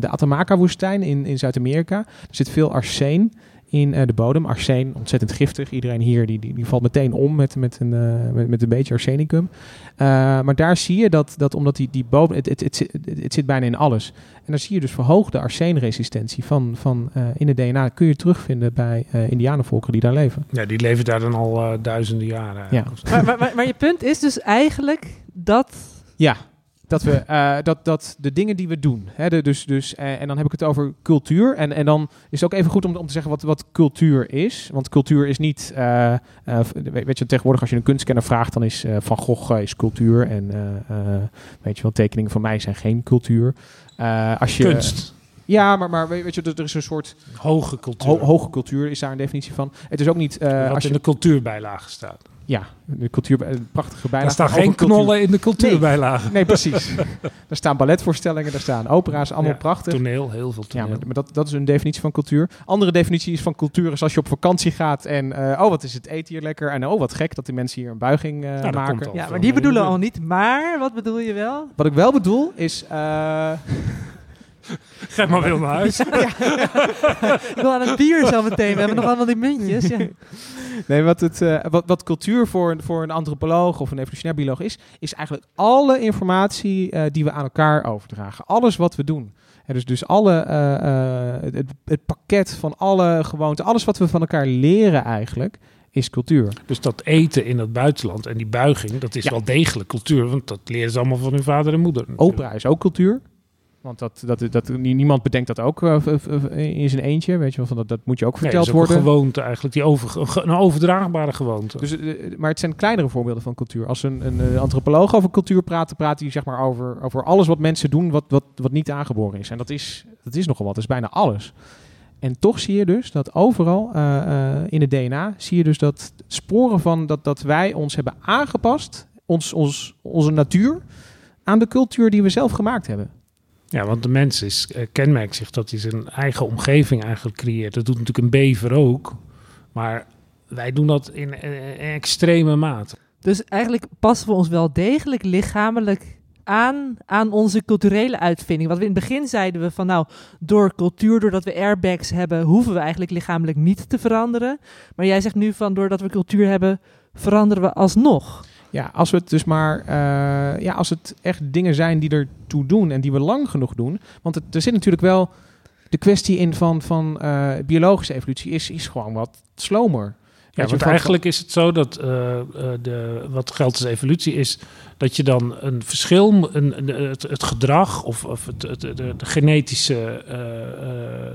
de Atacama-woestijn in, in Zuid-Amerika. Er zit veel arsen in eh, de bodem. Arsen, ontzettend giftig. Iedereen hier die, die, die valt meteen om met, met, een, eh, met, met een beetje arsenicum. Eh, maar daar zie je dat, dat omdat die, die bodem, het, het, het, zit- het, het zit bijna in alles. En dan zie je dus verhoogde arsenresistentie van, van eh, in het DNA. Kun je terugvinden bij eh indianenvolkeren die daar leven. Ja, die leven daar dan al duizenden jaren. eigenlijk. Maar, maar, maar, maar je punt is dus eigenlijk dat... Ja, dat, we, eh, dat, dat de dingen die we doen. Hè, de, dus, dus, eh, en dan heb ik het over cultuur. En, en dan is het ook even goed om, om te zeggen wat, wat cultuur is. Want cultuur is niet. eh, weet je, tegenwoordig als je een kunstkenner vraagt, dan is Van Gogh is cultuur. En weet je wel, tekeningen van mij zijn geen cultuur. Als je, Kunst. Ja, maar, maar weet je, er is een soort. Hoge cultuur. ho- hoge cultuur is daar een definitie van. Het is ook niet. Wat als in je, de cultuurbijlage staat. Ja, de cultuur, een prachtige bijlage. Er staan geen cultuur. knollen in de cultuurbijlage. Nee, precies. er staan balletvoorstellingen, er staan opera's, allemaal Ja, prachtig. Toneel, heel veel Ja, toneel. maar, maar dat, dat is een definitie van cultuur. Andere definitie is van cultuur is als je op vakantie gaat en eh, oh, wat is het eten hier lekker en oh, wat gek dat die mensen hier een buiging eh, maken. Ja, maar die bedoelen al niet. Maar, wat bedoel je wel? Wat ik wel bedoel is, eh, Ga maar weer naar huis. Ik wil aan het bier zo meteen. We hebben nog allemaal die muntjes. Ja. nee, wat, het, eh, wat, wat cultuur voor, een- voor een antropoloog of een evolutionair bioloog is, is eigenlijk alle informatie eh, die we aan elkaar overdragen. Alles wat we doen. Hè, dus, dus alle, eh, eh, het, het pakket van alle gewoonten, alles wat we van elkaar leren eigenlijk, is cultuur. Dus dat eten in het buitenland en die buiging, dat is Ja. wel degelijk cultuur. Want dat leren ze allemaal van hun vader en moeder. Opera is ook cultuur. Want dat, dat, dat, niemand bedenkt dat ook eh, in zijn eentje. Weet je wel, van dat, dat moet je ook Nee, verteld dat is ook worden. een gewoonte eigenlijk. Die over, een overdraagbare gewoonte. Dus, eh, maar het zijn kleinere voorbeelden van cultuur. Als een, een eh, antropoloog over cultuur praat, dan praat hij zeg maar over, over alles wat mensen doen wat, wat, wat niet aangeboren is. En dat is, dat is nogal wat, dat is bijna alles. En toch zie je dus dat overal eh, eh, in het DNA zie je dus dat sporen van dat, dat wij ons hebben aangepast, ons, ons, onze natuur, aan de cultuur die we zelf gemaakt hebben. Ja, want de mens is, eh, kenmerkt zich dat hij zijn eigen omgeving eigenlijk creëert. Dat doet natuurlijk een bever ook. Maar wij doen dat in, eh, in extreme mate. Dus eigenlijk passen we ons wel degelijk lichamelijk aan aan onze culturele uitvinding. Wat we in het begin zeiden we van nou, door cultuur, doordat we airbags hebben, hoeven we eigenlijk lichamelijk niet te veranderen. Maar jij zegt nu van doordat we cultuur hebben, veranderen we alsnog. Ja, als we het dus maar, eh, ja, als het echt dingen zijn die ertoe doen en die we lang genoeg doen. Want het, er zit natuurlijk wel de kwestie in van, van eh, biologische evolutie is, is gewoon wat slomer. Ja, want van- eigenlijk is het zo dat eh, eh, de, wat geldt als evolutie is dat je dan een verschil, een, een- het, het gedrag of, of het, het- de, de genetische eh, eh,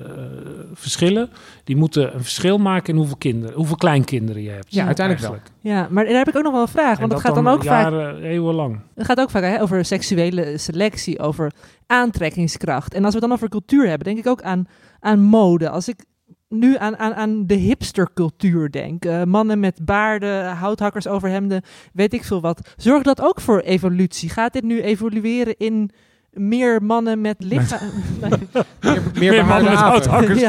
verschillen, die moeten een verschil maken in hoeveel kinderen, hoeveel kleinkinderen je hebt. Ja, uiteindelijk wel. Ja, maar daar heb ik ook nog wel een vraag. En Want het dat gaat dan ook vaak jaren, eeuwenlang. Het gaat ook vaak hè, over seksuele selectie, over aantrekkingskracht. En als we het dan over cultuur hebben, denk ik ook aan, aan mode. Als ik nu aan, aan, aan de hipstercultuur denk, eh, mannen met baarden, houthakkers over hemden, weet ik veel wat. Zorgt dat ook voor evolutie? Gaat dit nu evolueren in meer mannen met lichaam? Nee. Meer, meer Meer behaarde mannen met houthakkers.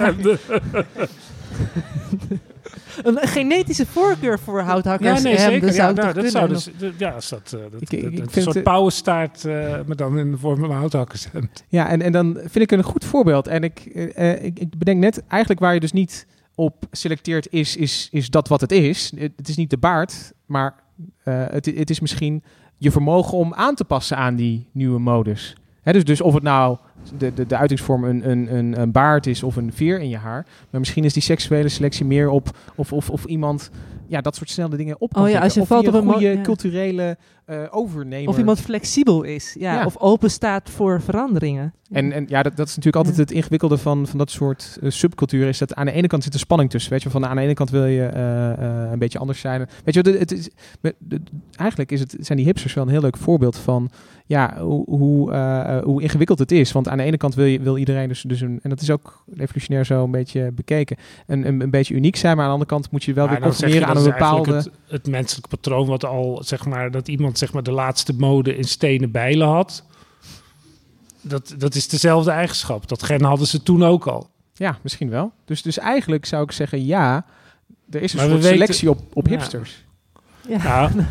Een genetische voorkeur voor houthakkers Ja, nee, zeker. zou Ja, ik nou, dat zou dus, ja, is dat, eh, dat, Ik- ik- dat- ik een soort het- pauwenstaart, eh maar dan in de vorm van houthakkers. Ja, en, en dan vind ik een goed voorbeeld. En ik, eh, ik, ik bedenk net, eigenlijk waar je dus niet op selecteert is, is, is dat wat het is. Het, het is niet de baard, maar het, het is misschien je vermogen om aan te passen aan die nieuwe modus. Dus, dus of het nou de, de, de uitingsvorm een, een, een, een baard is of een veer in je haar. Maar misschien is die seksuele selectie meer op of, of, of iemand ja, dat soort snelle dingen op kan Oh ja, als je pikken. valt of op een goede ja. culturele eh overnemer. Of iemand flexibel is, ja, Ja. of open staat voor veranderingen. En, en ja, dat, dat is natuurlijk altijd het ingewikkelde van, van dat soort eh, subcultuur. Is dat aan de ene kant zit er spanning tussen. Weet je, van aan de ene kant wil je eh, eh, een beetje anders zijn. Weet je, het, het is, met- de- eigenlijk is het, zijn die hipsters wel een heel leuk voorbeeld van ja, hoe, hoe, hoe ingewikkeld het is. Want aan de ene kant wil, je, wil iedereen dus, dus een, en dat is ook evolutionair zo een beetje bekeken, een, een, een beetje uniek zijn. Maar aan de andere kant moet je wel Maar weer conformeren aan een bepaalde... Het, het menselijk patroon wat al, zeg maar, dat iemand zeg maar de laatste mode in stenen bijlen had. Dat, dat is dezelfde eigenschap. Dat gen hadden ze toen ook al. Ja, misschien wel. Dus, dus eigenlijk zou ik zeggen ja, er is een Maar we soort weten- selectie op, op Ja. hipsters. Ja. Ja,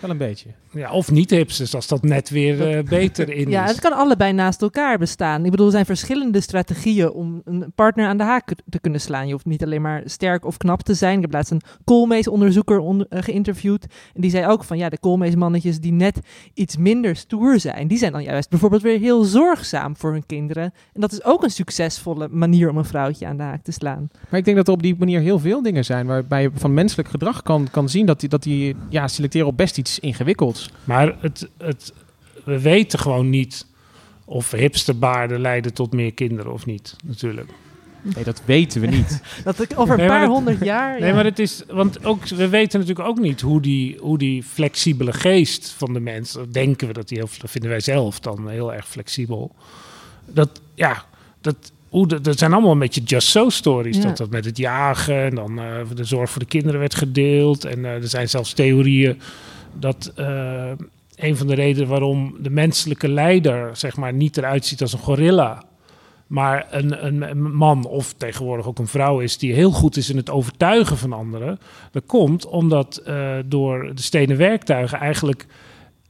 Wel een beetje. Ja, of niet hipsters, als dat net weer eh, beter in Ja, is. het kan allebei naast elkaar bestaan. Ik bedoel, er zijn verschillende strategieën om een partner aan de haak te kunnen slaan. Je hoeft niet alleen maar sterk of knap te zijn. Ik heb laatst een Koolmees-onderzoeker on- eh, geïnterviewd. En die zei ook van, ja, de Koolmees-mannetjes die net iets minder stoer zijn... die zijn dan juist bijvoorbeeld weer heel zorgzaam voor hun kinderen. En dat is ook een succesvolle manier om een vrouwtje aan de haak te slaan. Maar ik denk dat er op die manier heel veel dingen zijn waarbij je van menselijk gedrag kan, kan zien dat die, dat die ja, selecteren op best iets ingewikkelds. Maar het, het, we weten gewoon niet of hipsterbaarden leiden tot meer kinderen of niet, natuurlijk. Nee, dat weten we niet. Dat ik over een Nee, paar dat- honderd jaar... Nee, ja. maar het is, want ook, we weten natuurlijk ook niet hoe die, hoe die flexibele geest van de mens, dat denken we dat die heel, dat vinden wij zelf dan heel erg flexibel. Dat, ja, dat, hoe de, dat zijn allemaal een beetje just so stories. Ja. Dat dat met het jagen en dan eh, de zorg voor de kinderen werd gedeeld. En eh, er zijn zelfs theorieën dat eh, een van de redenen waarom de menselijke leider, zeg maar, niet eruit ziet als een gorilla. Maar een, een, man of tegenwoordig ook een vrouw is die heel goed is in het overtuigen van anderen. Dat komt omdat eh, door de stenen werktuigen eigenlijk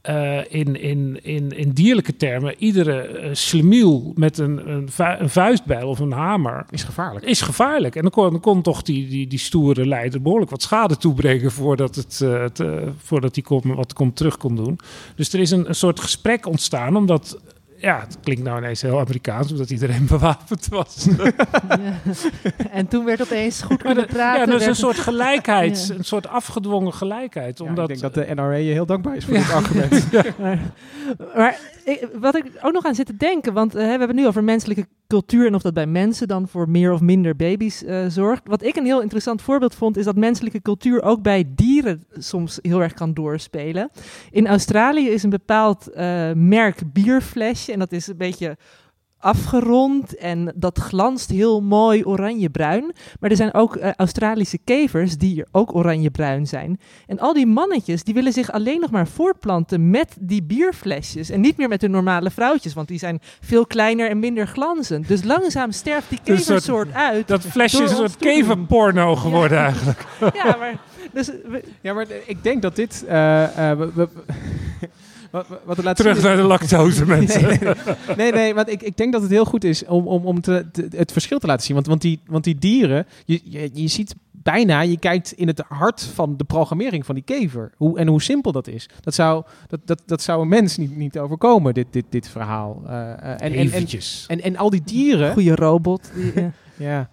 eh, in, in, in, in dierlijke termen iedere slemiel met een, een, vu- een vuistbijl of een hamer Is gevaarlijk. is gevaarlijk. En dan kon, dan kon toch die, die, die stoere leider behoorlijk wat schade toebrengen voordat, het, eh, het, voordat hij kon, wat kon, terug kon doen. Dus er is een, een soort gesprek ontstaan, omdat. Ja, het klinkt nou ineens heel Amerikaans, omdat iedereen bewapend was. Ja. En toen werd opeens goed kunnen praten. ja, dus werd een soort gelijkheid, Ja. een soort afgedwongen gelijkheid. Ja, Omdat, ik denk dat de NRA je heel dankbaar is voor dit argument. Maar, maar ik- wat ik ook nog aan zit te denken, want eh, we hebben het nu over menselijke cultuur en of dat bij mensen dan voor meer of minder baby's eh, zorgt. Wat ik een heel interessant voorbeeld vond, is dat menselijke cultuur ook bij dieren soms heel erg kan doorspelen. In Australië is een bepaald eh, merk bierflesje en dat is een beetje afgerond en dat glanst heel mooi oranje-bruin. Maar er zijn ook eh, Australische kevers die ook oranje-bruin zijn. En al die mannetjes die willen zich alleen nog maar voortplanten met die bierflesjes. En niet meer met de normale vrouwtjes, want die zijn veel kleiner en minder glanzend. Dus langzaam sterft die Dus soort- keversoort uit. dat flesje is een soort keverporno geworden eigenlijk. Ja, maar... Dus, we- Ja, maar ik denk dat dit... eh, eh, we- we- wat, wat het laat Terug zien naar de lactose, mensen. Nee, nee, nee, want ik, ik denk dat het heel goed is om, om, om te, te- het verschil te laten zien. Want, want, die, want die dieren, je, je, je ziet bijna, je kijkt in het hart van de programmering van die kever. Hoe, en hoe simpel dat is. Dat zou, dat, dat, dat zou een mens niet, niet overkomen, dit, dit, dit verhaal. Eh, eh, en, en, en, en al die dieren... goede robot. Die, eh, Ja,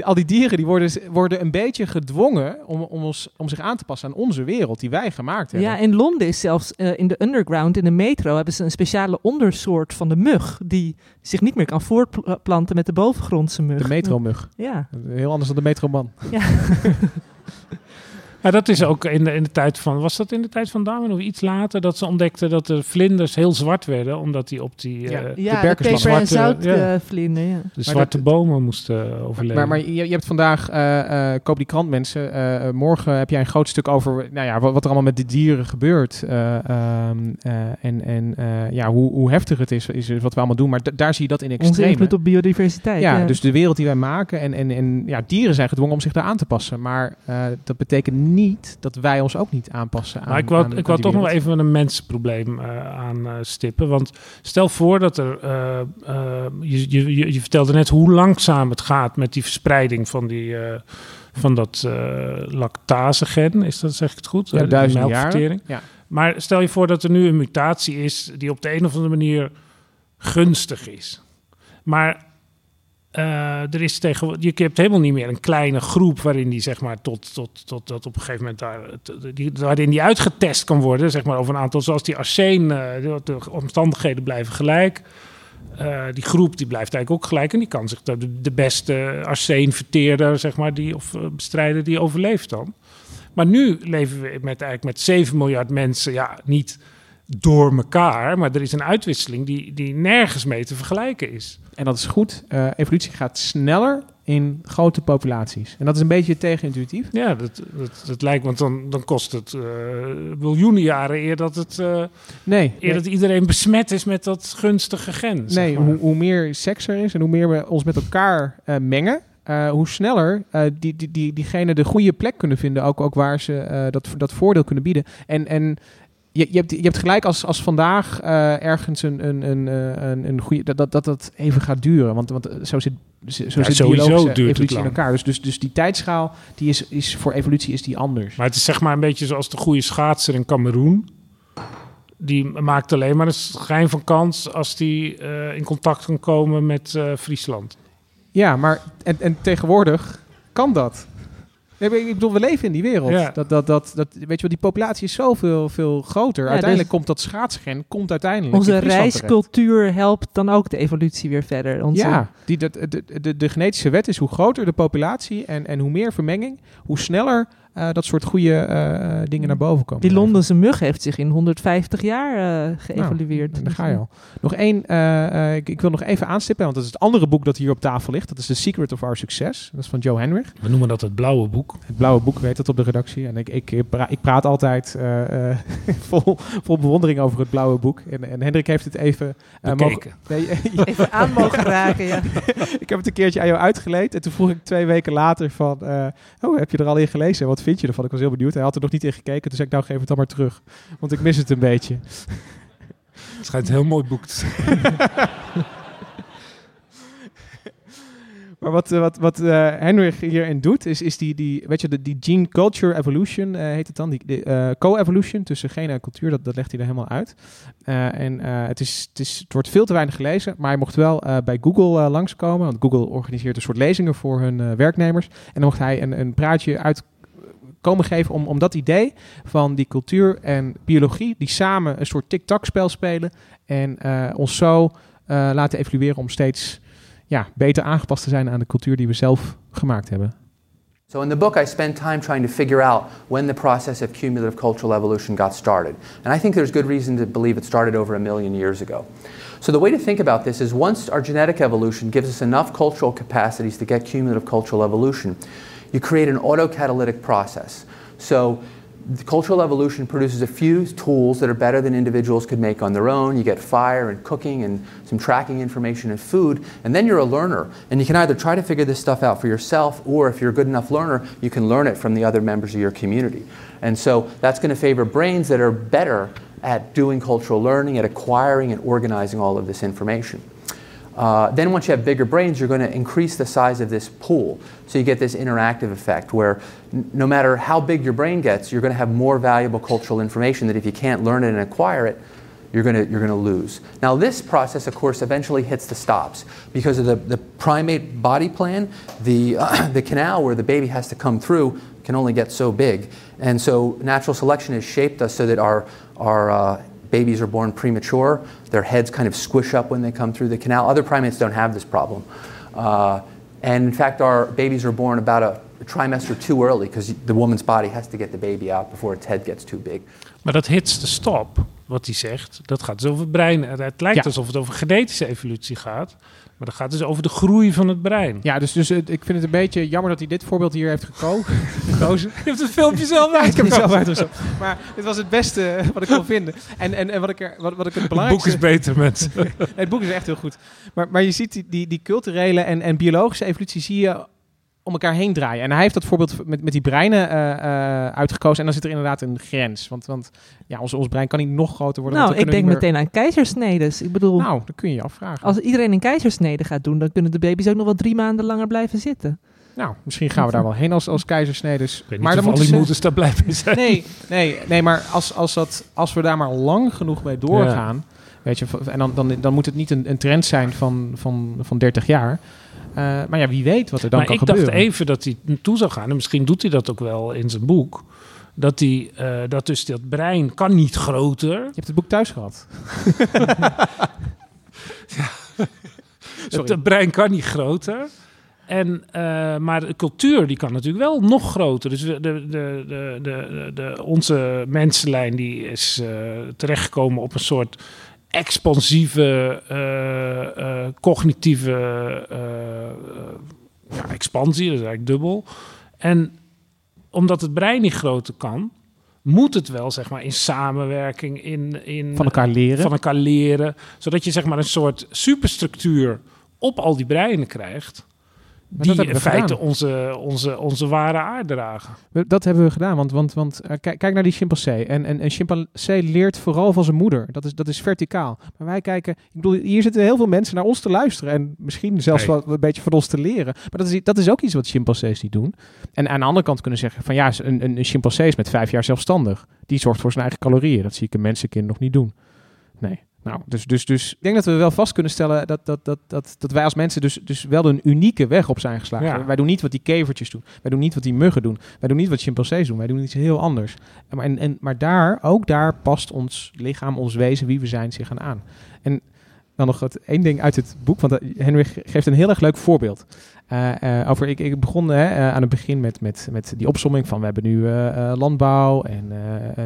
al die dieren die worden, worden een beetje gedwongen om, om, ons, om zich aan te passen aan onze wereld die wij gemaakt hebben. Ja, in Londen is zelfs eh, in de underground, in de metro, hebben ze een speciale ondersoort van de mug. Die zich niet meer kan voortplanten met de bovengrondse mug. De metromug. Ja. Heel anders dan de metroman. ja. Maar dat is ook in de, in de tijd van, was dat in de tijd van Darwin of iets later, dat ze ontdekten dat de vlinders heel zwart werden, omdat die op die Ja. eh, Ja, de en Zwarte, ja. zoutvlinder, ja. de zwarte bomen moesten overleven. Maar, maar je, je hebt vandaag, eh, eh, koop die krant mensen, eh, eh, morgen heb jij een groot stuk over nou ja, wat, wat er allemaal met de dieren gebeurt. eh, ehm, eh, en en eh, ja, hoe, hoe heftig het is, is wat we allemaal doen. Maar daar zie je dat in Onze extreme. invloed op biodiversiteit. Ja, ja. dus de wereld die wij maken en, en, en ja, dieren zijn gedwongen om zich daar aan te passen. Maar eh, dat betekent niet dat wij ons ook niet aanpassen aan Maar ik wou, aan- ik wou toch nog even een mensenprobleem eh aanstippen. Want stel voor dat er. eh, eh, je, je, je, vertelde net hoe langzaam het gaat met die verspreiding van, die, eh, van dat eh lactasegen. Is dat, zeg ik het goed? Ja, Eh, melkvertering. jaren. Ja. Maar stel je voor dat er nu een mutatie is die op de een of andere manier gunstig is. Maar Uh, er is tegenwoordig, je hebt helemaal niet meer een kleine groep waarin die zeg maar tot, tot, tot dat op een gegeven moment daar, die, waarin die uitgetest kan worden, zeg maar over een aantal, zoals die arsen, uh, de, omstandigheden blijven gelijk. Uh, die groep die blijft eigenlijk ook gelijk en die kan zich de, de beste arsenverteerder, zeg maar, die, of bestrijder, die overleeft dan. Maar nu leven we met, eigenlijk met 7 miljard mensen, ja, niet door elkaar, maar er is een uitwisseling die, die nergens mee te vergelijken is. En dat is goed. Uh, evolutie gaat sneller in grote populaties. En dat is een beetje tegenintuïtief. Ja, dat, dat, dat lijkt, want dan, dan kost het uh, miljoenen jaren eer dat, het, uh, nee, eer dat iedereen besmet is met dat gunstige gen. Nee, hoe, hoe, meer seks er is en hoe meer we ons met elkaar mengen, uh, hoe sneller uh, die, die, die, diegenen de goede plek kunnen vinden, ook, ook waar ze uh, dat, dat voordeel kunnen bieden. En, en je, je, hebt, je hebt gelijk als, als vandaag ergens een, een, een, een, een goede. Dat, dat, dat dat even gaat duren. Want, want zo zit, zo ja, zit evolutie in elkaar. Dus, dus, dus die tijdschaal die is, is voor evolutie is die anders. Maar het is zeg maar een beetje zoals de goede schaatser in Cameroen. Die maakt alleen maar een schijn van kans als die in contact kan komen met Friesland. Ja, maar en, en tegenwoordig kan dat. Ik bedoel, we leven in die wereld. Ja. Dat, dat, dat, dat, weet je wel, die populatie is zoveel veel groter. Ja, uiteindelijk dus- komt dat schaatsgen komt uiteindelijk Onze terecht. reiscultuur helpt dan ook de evolutie weer verder. Onze, Ja, die, dat, de, de, de genetische wet is hoe groter de populatie en, en hoe meer vermenging, hoe sneller dat soort goede eh, dingen naar boven komen. Die Londense mug heeft zich in 150 jaar eh, geëvalueerd. Nou, daar ga je al. Nog één, eh, eh, ik, ik wil nog even aanstippen, want dat is het andere boek dat hier op tafel ligt. Dat is The Secret of Our Success. Dat is van Joe Henrich. We noemen dat het blauwe boek. Het blauwe boek weet dat op de redactie. En ik, ik, ik, pra- ik praat altijd eh, eh, vol, vol bewondering over het blauwe boek. En, en Hendrik heeft het even... eh, nee, Even aan mogen raken, ja. ik heb het een keertje aan jou uitgeleend. En toen vroeg ik twee weken later van... eh, oh, heb je er al in gelezen? Wat vind je ervan? Ik was heel benieuwd. Hij had er nog niet in gekeken. Toen zei ik, nou geef het dan maar terug. Want ik mis het een beetje. Het schijnt een heel mooi boek te zijn. Maar wat, eh, wat, wat Henrich hierin doet, is, is die, die, weet je, de, die gene culture evolution eh, heet het dan. Die, die, co-evolution tussen gene en cultuur, dat, dat legt hij er helemaal uit. En het, is, het, is, het wordt veel te weinig gelezen, maar hij mocht wel bij Google langskomen. Want Google organiseert een soort lezingen voor hun werknemers. En dan mocht hij een, een praatje uit komen geven om, om dat idee van die cultuur en biologie, die samen een soort tic-tac-spel spelen en eh, ons zo eh, laten evolueren om steeds ja, beter aangepast te zijn aan de cultuur die we zelf gemaakt hebben. So in the book, I spend time trying to figure out when the process of cumulative cultural evolution got started. And I think there's good reason to believe it started over a million years ago. So the way to think about this is once our genetic evolution gives us enough cultural capacities to get cumulative cultural evolution, you create an autocatalytic process. So cultural evolution produces a few tools that are better than individuals could make on their own. You get fire and cooking and some tracking information and food, and then you're a learner. And you can either try to figure this stuff out for yourself, or if you're a good enough learner, you can learn it from the other members of your community. And so that's going to favor brains that are better at doing cultural learning, at acquiring and organizing all of this information. Uh, then once you have bigger brains, you're going to increase the size of this pool. So you get this interactive effect where no matter how big your brain gets, you're going to have more valuable cultural information that if you can't learn it and acquire it, you're going to, you're going to lose. Now this process, of course, eventually hits the stops because of the, the primate body plan. The, the canal where the baby has to come through can only get so big. And so natural selection has shaped us so that our, our uh, babies are born premature. Their heads kind of squish up when they come through the canal. Other primates don't have this problem. Uh, and in fact, our babies are born about a, trimester too early because the woman's body has to get the baby out before its head gets too big. Maar dat hits de stop, wat hij zegt, dat gaat dus over brein. Het lijkt Ja. alsof het over genetische evolutie gaat. Maar dat gaat dus over de groei van het brein. Ja, dus, dus ik vind het een beetje jammer dat hij dit voorbeeld hier heeft geko gekozen. Je hebt het filmpje zelf Ja, ik heb het zelf uitgezocht. Maar dit was het beste eh, wat ik kon vinden. En, en, en wat, ik er, wat, wat ik het Het boek is beter, mensen. het boek is echt heel goed. Maar, maar je ziet die, die, die culturele en, en biologische evolutie zie je om elkaar heen draaien. En hij heeft dat voorbeeld met, met die breinen eh, eh, uitgekozen. En dan zit er inderdaad een grens. Want, want ja, ons, ons brein kan niet nog groter worden. Nou, ik dan denk meteen aan keizersnedes. Ik bedoel, Nou, dat kun je je afvragen. als iedereen een keizersnede gaat doen, dan kunnen de baby's ook nog wel drie maanden langer blijven zitten. Nou, misschien gaan we daar wel heen als, als niet maar dan die moeten ze... moeders daar blij mee zijn. Nee, nee, nee maar als, als, dat, als we daar maar lang genoeg mee doorgaan... Weet je, en dan, dan, dan moet het niet een, een trend zijn van, van, van 30 jaar... Eh, maar ja, wie weet wat er dan maar kan ik gebeuren. dacht even dat hij naartoe zou gaan. En misschien doet hij dat ook wel in zijn boek. Dat, hij, eh, dat dus dat brein kan niet groter. Je hebt het boek thuis gehad. Het brein kan niet groter. En, eh, maar de cultuur die kan natuurlijk wel nog groter. Dus de, de, de, de, de, onze mensenlijn die is eh, terechtgekomen op een soort expansieve, cognitieve eh, eh, ja, expansie. Dat is eigenlijk dubbel. En omdat het brein niet groter kan, moet het wel zeg maar in samenwerking, in, in Van elkaar leren. van elkaar leren, zodat je zeg maar een soort superstructuur op al die breinen krijgt. Die in feite gedaan. onze, onze, onze ware aard dragen. We- Dat hebben we gedaan, want, want, want eh, kijk, kijk naar die chimpansee. En, en een chimpansee leert vooral van zijn moeder. Dat is, dat is verticaal. Maar wij kijken, ik bedoel, hier zitten heel veel mensen naar ons te luisteren. En misschien zelfs wel een beetje van ons te leren. Maar dat is, dat is ook iets wat chimpansees niet doen. En aan de andere kant kunnen zeggen van ja, een, een, een chimpansee is met vijf jaar zelfstandig. Die zorgt voor zijn eigen calorieën. Dat zie ik een mensenkind nog niet doen. Nee. Nou, dus, dus, dus ik denk dat we wel vast kunnen stellen dat, dat, dat, dat, dat wij als mensen dus, dus wel een unieke weg op zijn geslagen. Ja. Wij doen niet wat die kevertjes doen. Wij doen niet wat die muggen doen. Wij doen niet wat chimpansees doen. Wij doen iets heel anders. En, maar, en, en, maar daar, ook daar past ons lichaam, ons wezen, wie we zijn, zich aan aan. En dan nog het, één ding uit het boek, want eh, Henry ge- geeft een heel erg leuk voorbeeld. Eh, eh, over, ik, ik begon hè, aan het begin met, met, met die opsomming van we hebben nu landbouw en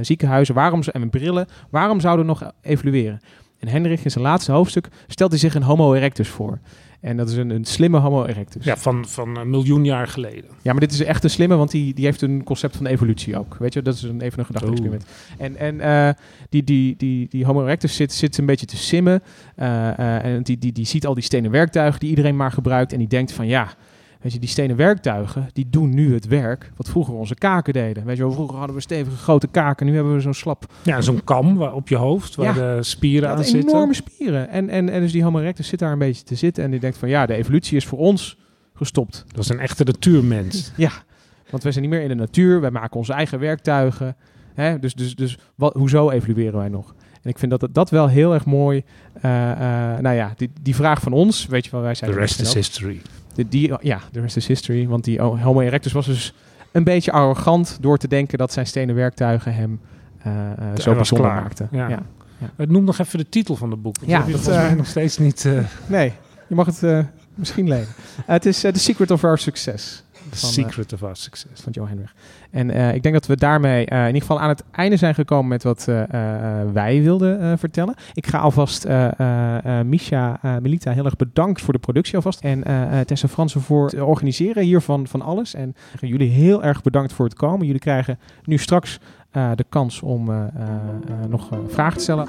ziekenhuizen waarom, en brillen. Waarom zouden we nog evolueren? En Henrich in zijn laatste hoofdstuk stelt hij zich een homo erectus voor. En dat is een, een slimme homo erectus. Ja, van, van een miljoen jaar geleden. Ja, maar dit is echt een slimme, want die, die heeft een concept van evolutie ook. Weet je, dat is een, even een gedachte-experiment. En, en eh, die, die, die, die Homo erectus zit, zit een beetje te simmen. eh, eh, en die, die, die ziet al die stenen werktuigen die iedereen maar gebruikt. En die denkt van ja, weet je, die stenen werktuigen, die doen nu het werk wat vroeger onze kaken deden. Weet je vroeger hadden we stevige grote kaken, nu hebben we zo'n slap Ja, zo'n kam op je hoofd waar Ja. de spieren aan zitten. enorme spieren. En, en, en dus die Homo erectus zit daar een beetje te zitten. En die denkt van ja, de evolutie is voor ons gestopt. Dat is een echte natuurmens. Ja, want wij zijn niet meer in de natuur. Wij maken onze eigen werktuigen. Hè? Dus, dus, dus wat, hoezo evolueren wij nog? En ik vind dat dat, wel heel erg mooi... eh, nou ja, die, die vraag van ons, weet je wel, wij zijn... The rest is history. De, die, ja, the rest is history. Want die Homo erectus was dus een beetje arrogant... door te denken dat zijn stenen werktuigen hem Hij zo bijzonder maakten. Ja. Ja. Het noemt nog even de titel van het boek. Ja, dat mij eh, nog steeds niet... Nee, je mag het misschien lenen. Eh, het is The Secret of Our Success. The van, eh, secret of our success. van Joe Henrich. En eh, ik denk dat we daarmee eh, in ieder geval aan het einde zijn gekomen met wat eh, eh, wij wilden eh, vertellen. Ik ga alvast eh eh, eh, Misha, eh, Melita heel erg bedankt voor de productie alvast. En eh, eh, Tessa Fransen voor het organiseren hiervan van alles. En jullie heel erg bedankt voor het komen. Jullie krijgen nu straks eh, de kans om eh, eh, eh, nog vragen te stellen.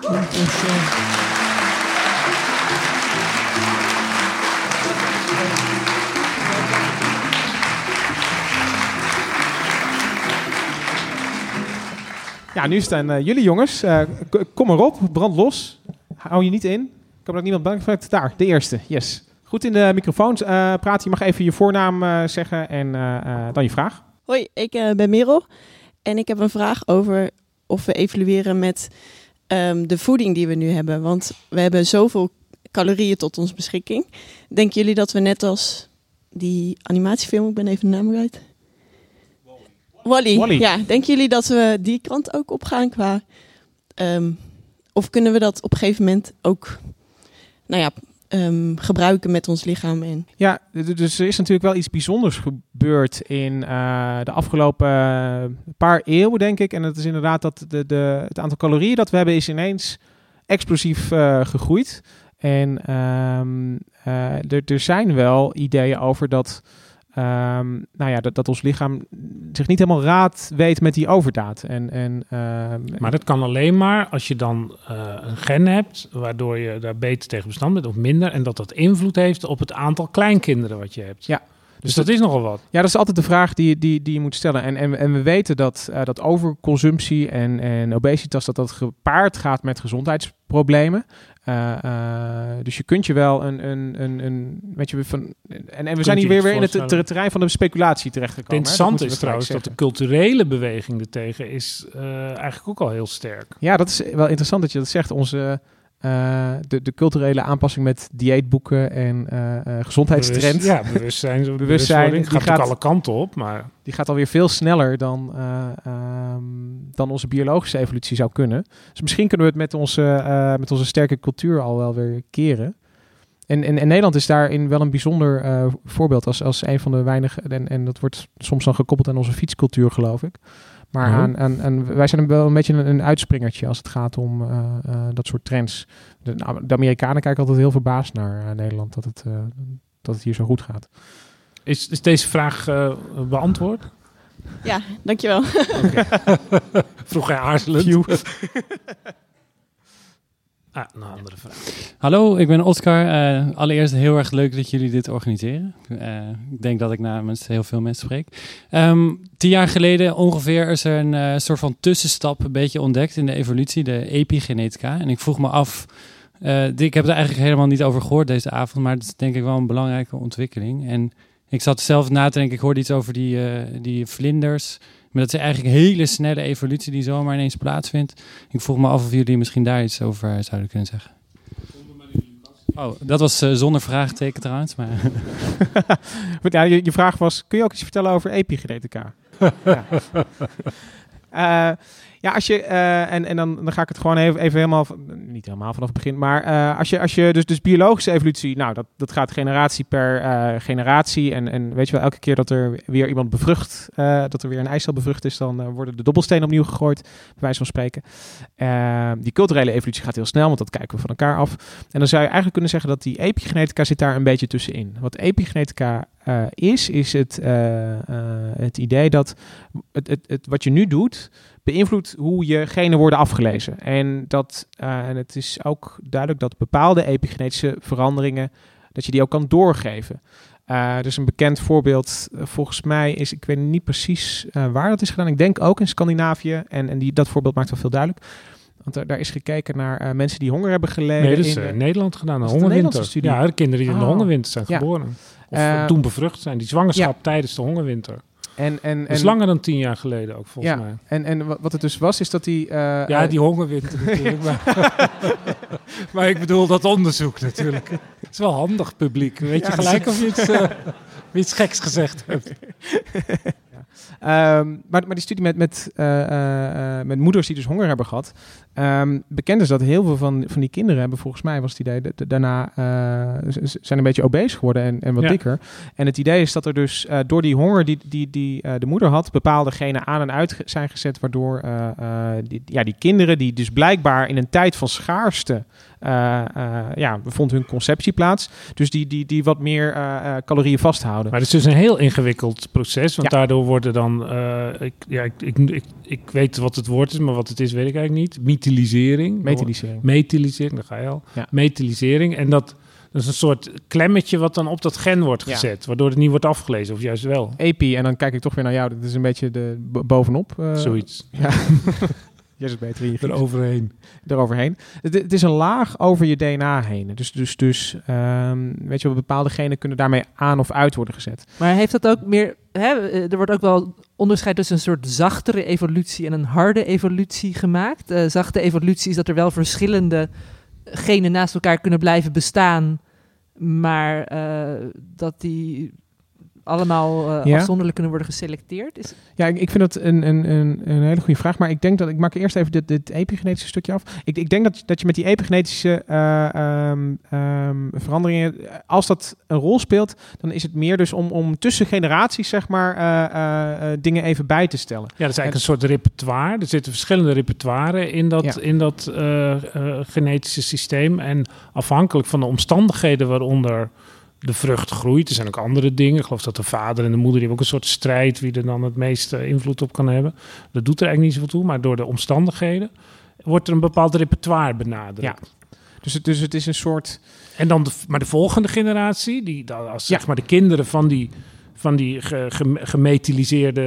Ja, nu staan eh, jullie jongens. Eh, kom maar op, brand los. Hou je niet in. Ik hoop dat niemand bang. Daar, de eerste. Yes. Goed in de microfoon eh praten. Je mag even je voornaam zeggen en dan je vraag. Hoi, ik ben Merel en ik heb een vraag over of we evalueren met ehm, de voeding die we nu hebben. Want we hebben zoveel calorieën tot onze beschikking. Denken jullie dat we net als die animatiefilm, ik ben even de naam kwijt. Wally. Ja, denken jullie dat we die kant ook opgaan qua... ehm, of kunnen we dat op een gegeven moment ook nou ja, ehm, gebruiken met ons lichaam? En Ja, dus er is natuurlijk wel iets bijzonders gebeurd in eh, de afgelopen eh, paar eeuwen, denk ik. En dat is inderdaad dat de, de, het aantal calorieën dat we hebben is ineens explosief eh, gegroeid. En ehm, eh, er, er zijn wel ideeën over dat, ehm, nou ja, dat, dat ons lichaam zich niet helemaal raad weet met die overdaad. En, en, ehm, Maar dat kan alleen maar als je dan eh, een gen hebt, waardoor je daar beter tegen bestand bent of minder. En dat dat invloed heeft op het aantal kleinkinderen wat je hebt. Ja. Dus dat is nogal wat. Ja, dat is altijd de vraag die, die, die je moet stellen. En, en, en we weten dat, eh, dat overconsumptie en, en obesitas dat dat gepaard gaat met gezondheidsproblemen. Eh, eh, dus je kunt je wel een, een, een, een weet je, van, en, en we zijn hier weer, weer in het ter- terrein van de speculatie terechtgekomen. we is trouwens dat de culturele beweging ertegen is eh, eigenlijk ook al heel sterk. Ja, dat is wel interessant dat je dat zegt. Onze de, de culturele aanpassing met dieetboeken en eh, eh, gezondheidstrend. Bewust- ja, bewustzijn, bewustzijn. Die Gaat alle kanten op, maar... Die gaat alweer veel sneller dan, eh, ehm, dan onze biologische evolutie zou kunnen. Dus misschien kunnen we het met onze, eh, met onze sterke cultuur al wel weer keren. En, en, en Nederland is daarin wel een bijzonder eh, voorbeeld als, als een van de weinige. En, en dat wordt soms dan gekoppeld aan onze fietscultuur, geloof ik. Maar Oh. aan, aan, aan- wij zijn wel een beetje een, een uitspringertje als het gaat om eh, eh, dat soort trends. De, de Amerikanen kijken altijd heel verbaasd naar eh, Nederland dat het, eh, dat het hier zo goed gaat. Is, is deze vraag beantwoord? Ja, dankjewel. Vroeg hij aarzelend. Ah, een andere vraag. Hallo, ik ben Oscar. Eh, allereerst heel erg leuk dat jullie dit organiseren. Eh, ik denk dat ik namens heel veel mensen spreek. Ehm, tien jaar geleden ongeveer is er een eh, soort van tussenstap een beetje ontdekt in de evolutie, de epigenetica. En ik vroeg me af, eh, ik heb er eigenlijk helemaal niet over gehoord deze avond, maar het is denk ik wel een belangrijke ontwikkeling. En ik zat zelf na te denken, ik hoorde iets over die, eh, die vlinders. Maar dat is eigenlijk een hele snelle evolutie die zomaar ineens plaatsvindt. Ik vroeg me af of jullie misschien daar iets over zouden kunnen zeggen. Oh, dat was eh, zonder vraagteken trouwens. Maar ja, je, je vraag was, kun je ook iets vertellen over epigenetica? ja. Eh, ja, als je, eh, en, en dan, dan ga ik het gewoon even, even helemaal, niet helemaal vanaf het begin, maar eh, als je, als je dus, dus biologische evolutie, nou, dat, dat gaat generatie per eh, generatie. En, en weet je wel, elke keer dat er weer iemand bevrucht, dat er weer een eicel bevrucht is, dan worden de dobbelstenen opnieuw gegooid, bij wijze van spreken. Die culturele evolutie gaat heel snel, want dat kijken we van elkaar af. En dan zou je eigenlijk kunnen zeggen dat die epigenetica zit daar een beetje tussenin. Wat epigenetica is, is het, het idee dat het, het, het, wat je nu doet, beïnvloedt hoe je genen worden afgelezen. En, dat, eh, en het is ook duidelijk dat bepaalde epigenetische veranderingen, dat je die ook kan doorgeven. Eh dus een bekend voorbeeld, eh, volgens mij is, ik weet niet precies waar dat is gedaan. Ik denk ook in Scandinavië. En, en die, dat voorbeeld maakt wel veel duidelijk. Want daar, daar is gekeken naar mensen die honger hebben geleden. Nee, dat is in, Nederland gedaan, een hongerwinter. Ja, de kinderen die in de Oh. hongerwinter zijn Ja. geboren. Of toen bevrucht zijn. Die zwangerschap tijdens de hongerwinter. En, en, en- langer dan tien jaar geleden ook, volgens ja, mij. En, en wa- wat het dus was, is dat die... eh, Ja, eh, die hongerwinter natuurlijk. maar, maar ik bedoel dat onderzoek natuurlijk. Het is wel handig, publiek. Weet je gelijk of je iets, eh, iets geks gezegd hebt. Ehm, maar, maar die studie met, met, eh, eh, eh, met moeders die dus honger hebben gehad. ehm, bekend is dat heel veel van, van die kinderen hebben, volgens mij was het idee, da- da- daarna zijn een beetje obese geworden en, en wat Ja. dikker. En het idee is dat er dus door die honger die, die, die de moeder had, bepaalde genen aan en uit zijn gezet. Waardoor die, ja, die kinderen, die dus blijkbaar in een tijd van schaarste. Eh, eh, ja, vond hun conceptie plaats. Dus die, die, die wat meer eh, calorieën vasthouden. Maar het is dus een heel ingewikkeld proces. Want Ja. daardoor worden dan... ik, ja, ik, ik, ik, ik weet wat het woord is, maar wat het is weet ik eigenlijk niet. Methylisering. Methylisering. Methylisering, daar ga je al. Ja. Methylisering. En dat, dat is een soort klemmetje wat dan op dat gen wordt Ja. gezet. Waardoor het niet wordt afgelezen, of juist wel. Epi, en dan kijk ik toch weer naar jou. Dat is een beetje de bo- bovenop. Zoiets. Ja. Jij zit beter in je gids. Eroverheen. Eroverheen. Het, het is een laag over je DNA heen. Dus, dus, dus ehm, weet je wel, bepaalde genen kunnen daarmee aan of uit worden gezet. Maar heeft dat ook meer... Hè, eh, er wordt ook wel onderscheid tussen een soort zachtere evolutie en een harde evolutie gemaakt. Eh, zachte evolutie is dat er wel verschillende genen naast elkaar kunnen blijven bestaan, maar eh, dat die allemaal eh, Ja. afzonderlijk kunnen worden geselecteerd. Is, Ja, ik, ik vind dat een, een, een, een hele goede vraag. Maar ik denk dat ik maak eerst even dit, dit epigenetische stukje af. Ik, ik denk dat, dat je met die epigenetische eh, ehm, ehm, veranderingen, als dat een rol speelt, dan is het meer dus om, om tussen generaties, zeg maar, eh, dingen even bij te stellen. Ja, dat is eigenlijk een soort repertoire. Er zitten verschillende repertoire in dat, Ja. in dat genetische systeem. En afhankelijk van de omstandigheden waaronder de vrucht groeit. Er zijn ook andere dingen. Ik geloof dat de vader en de moeder die hebben ook een soort strijd wie er dan het meeste invloed op kan hebben. Dat doet er eigenlijk niet zoveel toe, maar door de omstandigheden wordt er een bepaald repertoire benadrukt. Dus het, dus het is een soort. En dan de, maar de volgende generatie, die dan als zeg maar de kinderen van die van die ge, ge- gemethiliseerde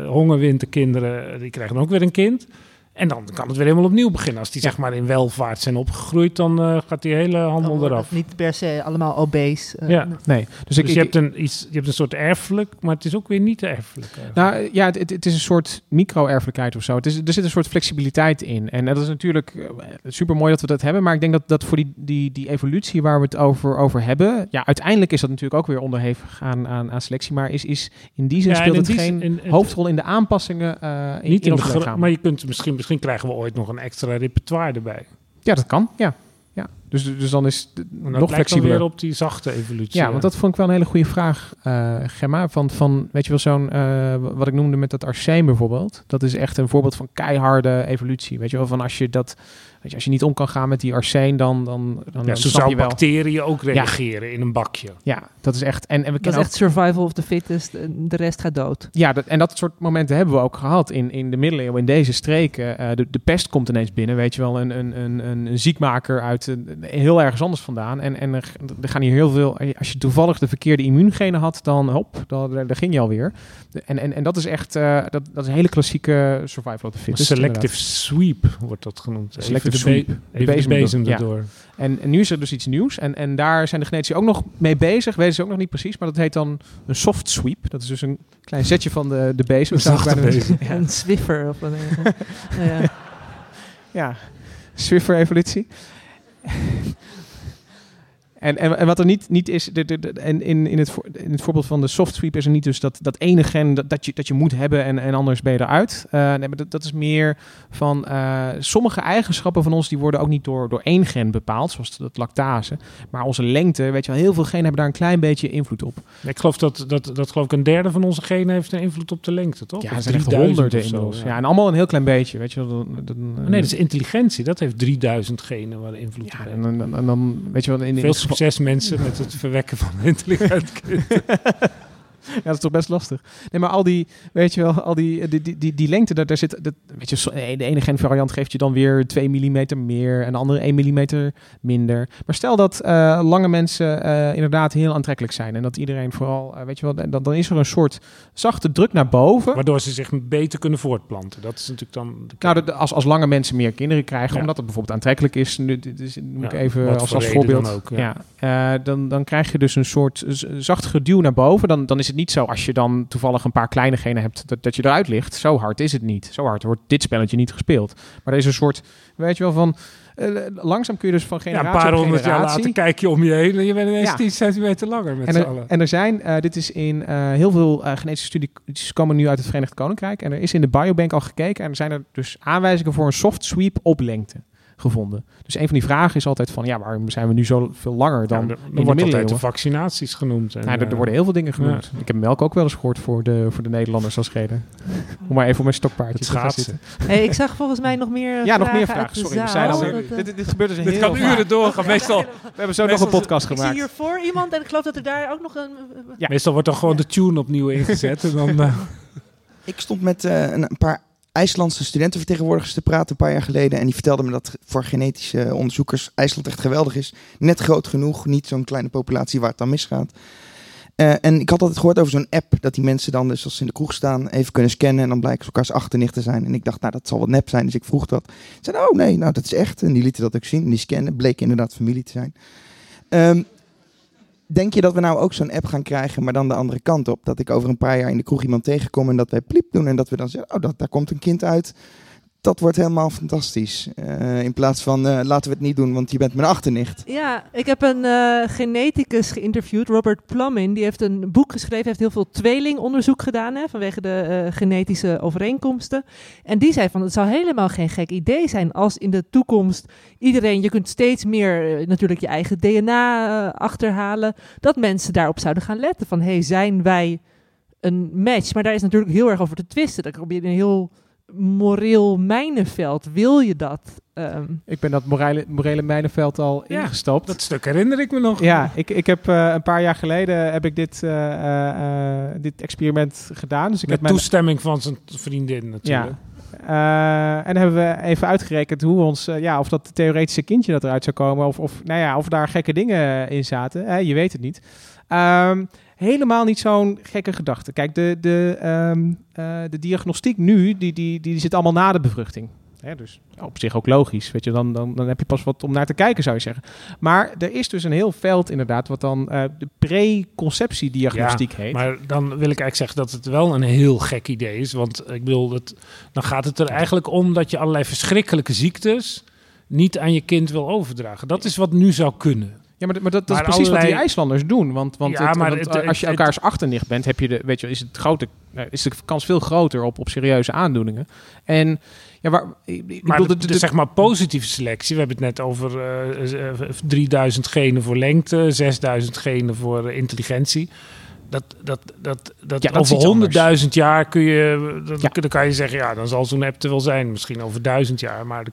eh hongerwinterkinderen, die krijgen ook weer een kind. En dan kan het weer helemaal opnieuw beginnen. Als die zeg maar in welvaart zijn opgegroeid, dan eh, gaat die hele handel eraf. Niet per se allemaal obese. eh, Ja. Nee. Dus, Dus, ik, je, ik- hebt een, iets, je hebt een soort erfelijk, maar het is ook weer niet erfelijk. eigenlijk. Nou ja, het, het, het is een soort micro-erfelijkheid of zo. Het is, er zit een soort flexibiliteit in. En dat is natuurlijk super mooi dat we dat hebben. Maar ik denk dat, dat voor die, die, die evolutie waar we het over, over hebben. Ja, uiteindelijk is dat natuurlijk ook weer onderhevig aan, aan, aan selectie. Maar is, is in die zin Ja, speelt in het die geen in- het- hoofdrol in de aanpassingen eh in, niet in in lichaam. maar je kunt misschien, misschien krijgen we ooit nog een extra repertoire erbij. Ja, dat kan. Ja. Ja. Dus, dus dan is het nog flexibeler. weer op die zachte evolutie. Ja, want dat vond ik wel een hele goede vraag, eh, Gemma. Van, van, weet je wel, zo'n, eh, wat ik noemde met dat arseem bijvoorbeeld. Dat is echt een voorbeeld van keiharde evolutie. Weet je wel, van als je dat, weet je, als je niet om kan gaan met die arseen, dan, dan, dan, Ja, dan zo snap zou je wel. bacteriën ook Ja. reageren in een bakje. Ja, dat is echt. En, en we Dat kennen is ook- echt survival of the fittest. en De rest gaat dood. Ja, dat, en dat soort momenten hebben we ook gehad in, in de middeleeuwen, in deze streken. Eh, de, de pest komt ineens binnen, weet je wel, een, een, een, een, een ziekmaker uit een, heel ergens anders vandaan. En, en er, er gaan hier heel veel, als je toevallig de verkeerde immuungenen had, dan hop, dan, daar, ging je alweer. En, en, en dat is echt, eh, dat, dat is een hele klassieke survival of the fittest. selective inderdaad. sweep wordt dat genoemd. Selective de be- de bezem ja. erdoor. En, en nu is er dus iets nieuws. En, en daar zijn de genetici ook nog mee bezig. Weten ze ook nog niet precies. Maar dat heet dan een soft sweep. Dat is dus een klein zetje van de, de bezem. Een bezem. zeggen. Een Swiffer of een... nou ja. Ja, Swiffer-evolutie. En, en, en wat er niet, niet is, de, de, de- en in, in, het, voor- in het voorbeeld van de soft sweep is er niet dus dat, dat ene gen dat, dat, je, dat je moet hebben en, en anders ben je eruit. Eh, nee, maar dat, dat is meer van eh, sommige eigenschappen van ons die worden ook niet door, door één gen bepaald, zoals dat lactase. Maar onze lengte, weet je wel, heel veel genen hebben daar een klein beetje invloed op. Ik geloof dat, dat, dat geloof ik een derde van onze genen heeft een invloed op de lengte, toch? Ja, er zijn echt 3000 honderden inmiddels. Ja. en allemaal een heel klein beetje, weet je wel. Dan, dan, nee, dat is intelligentie. Dat heeft 3000 genen waar de invloed op Ja, en, dan- dan, en dan, weet je wel, in, in Succes mensen met het verwekken van intelligent. Ja, dat is toch best lastig. Nee, maar al die, weet je wel, al die, die, die, die, die lengte, daar, daar zit, dat, weet je, de ene genvariant geeft je dan weer 2 mm meer en de andere 1 mm minder. Maar stel dat eh, lange mensen eh, inderdaad heel aantrekkelijk zijn en dat iedereen vooral, eh, weet je wel, dan, dan is er een soort zachte druk naar boven. Waardoor ze zich beter kunnen voortplanten. Dat is natuurlijk dan... De Nou, de- als, als lange mensen meer kinderen krijgen, Ja. omdat het bijvoorbeeld aantrekkelijk is, nu, dit is, moet ik Ja, even als, voor als voorbeeld. dan ook, ja. dan, dan krijg je dus een soort zacht geduw naar boven. Dan, dan is het niet zo als je dan toevallig een paar kleine genen hebt, dat, dat je eruit ligt. Zo hard is het niet. Zo hard wordt dit spelletje niet gespeeld. Maar er is een soort, weet je wel, van eh, langzaam kun je dus van Ja, generatie een paar honderd jaar later kijk je om je heen en je bent ineens Ja. 10 centimeter langer met en z'n allen. en er zijn, eh, dit is in eh, heel veel genetische studies komen nu uit het Verenigd Koninkrijk. En er is in de biobank al gekeken. En er zijn er dus aanwijzingen voor een soft sweep op lengte gevonden. Dus een van die vragen is altijd van, ja, waarom zijn we nu zo veel langer dan Ja, er- in er de wordt altijd de vaccinaties genoemd. En, Nou, er, er eh, worden heel veel dingen genoemd. ja. Ik heb melk ook wel eens gehoord voor de, voor de Nederlanders als reden. Om maar even op mijn stokpaardje Het te gaan zitten. Hey, ik zag volgens mij nog meer Ja, nog meer vragen. Sorry, we zijn eh, Dit, dit gebeurt dus Dit heel kan vaak. uren doorgaan. Meestal, We hebben zo nog een podcast ik zie gemaakt. hier voor iemand en ik geloof dat er daar ook nog een... Ja. meestal wordt dan gewoon de tune opnieuw ingezet. En dan, eh, Ik stond met eh, een paar IJslandse studentenvertegenwoordigers te praten een paar jaar geleden. En die vertelden me dat voor genetische onderzoekers IJsland echt geweldig is. Net groot genoeg, niet zo'n kleine populatie waar het dan misgaat. Eh, en ik had altijd gehoord over zo'n app dat die mensen dan, dus als ze in de kroeg staan, even kunnen scannen. En dan blijken ze elkaars achternicht te zijn. En ik dacht, nou, dat zal wat nep zijn. Dus ik vroeg dat. Ze zeiden, oh nee, nou, dat is echt. En die lieten dat ook zien. En die scannen, bleek inderdaad familie te zijn. Ehm, Denk je dat we nou ook zo'n app gaan krijgen, maar dan de andere kant op? Dat ik over een paar jaar in de kroeg iemand tegenkom en dat wij pliep doen en dat we dan zeggen, oh, dat, daar komt een kind uit. Dat wordt helemaal fantastisch. Eh, in plaats van, eh, laten we het niet doen, want je bent mijn achternicht. Ja, ik heb een eh, geneticus geïnterviewd, Robert Plumin. Die heeft een boek geschreven, heeft heel veel tweelingonderzoek gedaan hè, vanwege de genetische overeenkomsten. En die zei van het zou helemaal geen gek idee zijn als in de toekomst iedereen, je kunt steeds meer natuurlijk je eigen DNA achterhalen, dat mensen daarop zouden gaan letten van hey, zijn wij een match? Maar daar is natuurlijk heel erg over te twisten. Dan kom je een heel moreel mijnenveld. Wil je dat? Ehm, Ik ben dat morele, morele mijnenveld al Ja, ingestapt. dat stuk herinner ik me nog. Ja, ik, ik heb eh, een paar jaar geleden heb ik dit, eh, eh, dit experiment gedaan. Dus ik Met heb mijn, toestemming van zijn vriendin natuurlijk. Ja. Eh, en hebben we even uitgerekend hoe ons, ja, of dat theoretische kindje dat eruit zou komen, of, of, nou ja, of daar gekke dingen in zaten. Je weet het niet. Ehm, helemaal niet zo'n gekke gedachte. Kijk, de, de, ehm, eh, de diagnostiek nu, die, die, die zit allemaal na de bevruchting. Hè, dus op zich ook logisch. Weet je, dan, dan, dan heb je pas wat om naar te kijken, zou je zeggen. Maar er is dus een heel veld inderdaad, wat dan uh, de preconceptiediagnostiek ja, heet. Maar dan wil ik eigenlijk zeggen dat het wel een heel gek idee is. Want ik bedoel, dat, dan gaat het er eigenlijk om dat je allerlei verschrikkelijke ziektes niet aan je kind wil overdragen. Dat is wat nu zou kunnen. Ja, maar, maar dat, dat is precies wat die IJslanders doen. Want, want, Ja, het- maar want het- als je elkaars achternicht bent, heb je de, weet je, is, het grote, eh, is de kans veel groter op, op serieuze aandoeningen. En ja, waar, ik, ik Maar bedoel, de, de, zeg maar positieve selectie. We hebben het net over eh, eh, 3000 genen voor lengte, 6000 genen voor eh, intelligentie. Dat, dat, dat, dat, Ja, dat is over. 100.000 jaar kun je, dan, dan kan je zeggen, ja, dan zal zo'n app er wel zijn. Misschien over 1000 jaar, maar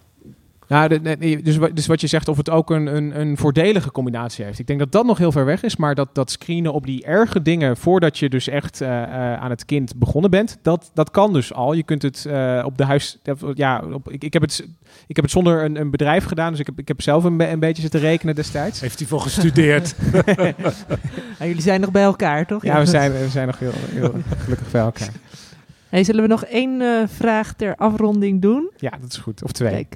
Nou, dus, dus wat je zegt, of het ook een, een, een voordelige combinatie heeft. Ik denk dat dat nog heel ver weg is, maar dat, dat screenen op die erge dingen voordat je dus echt eh, eh, aan het kind begonnen bent, dat, dat kan dus al. Je kunt het eh, op de huis, ja, op, ik, ik, heb het, ik heb het zonder een, een bedrijf gedaan, dus ik heb, ik heb zelf een, een beetje zitten rekenen destijds. Heeft hij voor gestudeerd? Ah, jullie zijn nog bij elkaar, toch? Ja, we zijn, we zijn nog heel, heel gelukkig bij elkaar. Hey, zullen we nog één eh, vraag ter afronding doen? Ja, dat is goed. Of twee.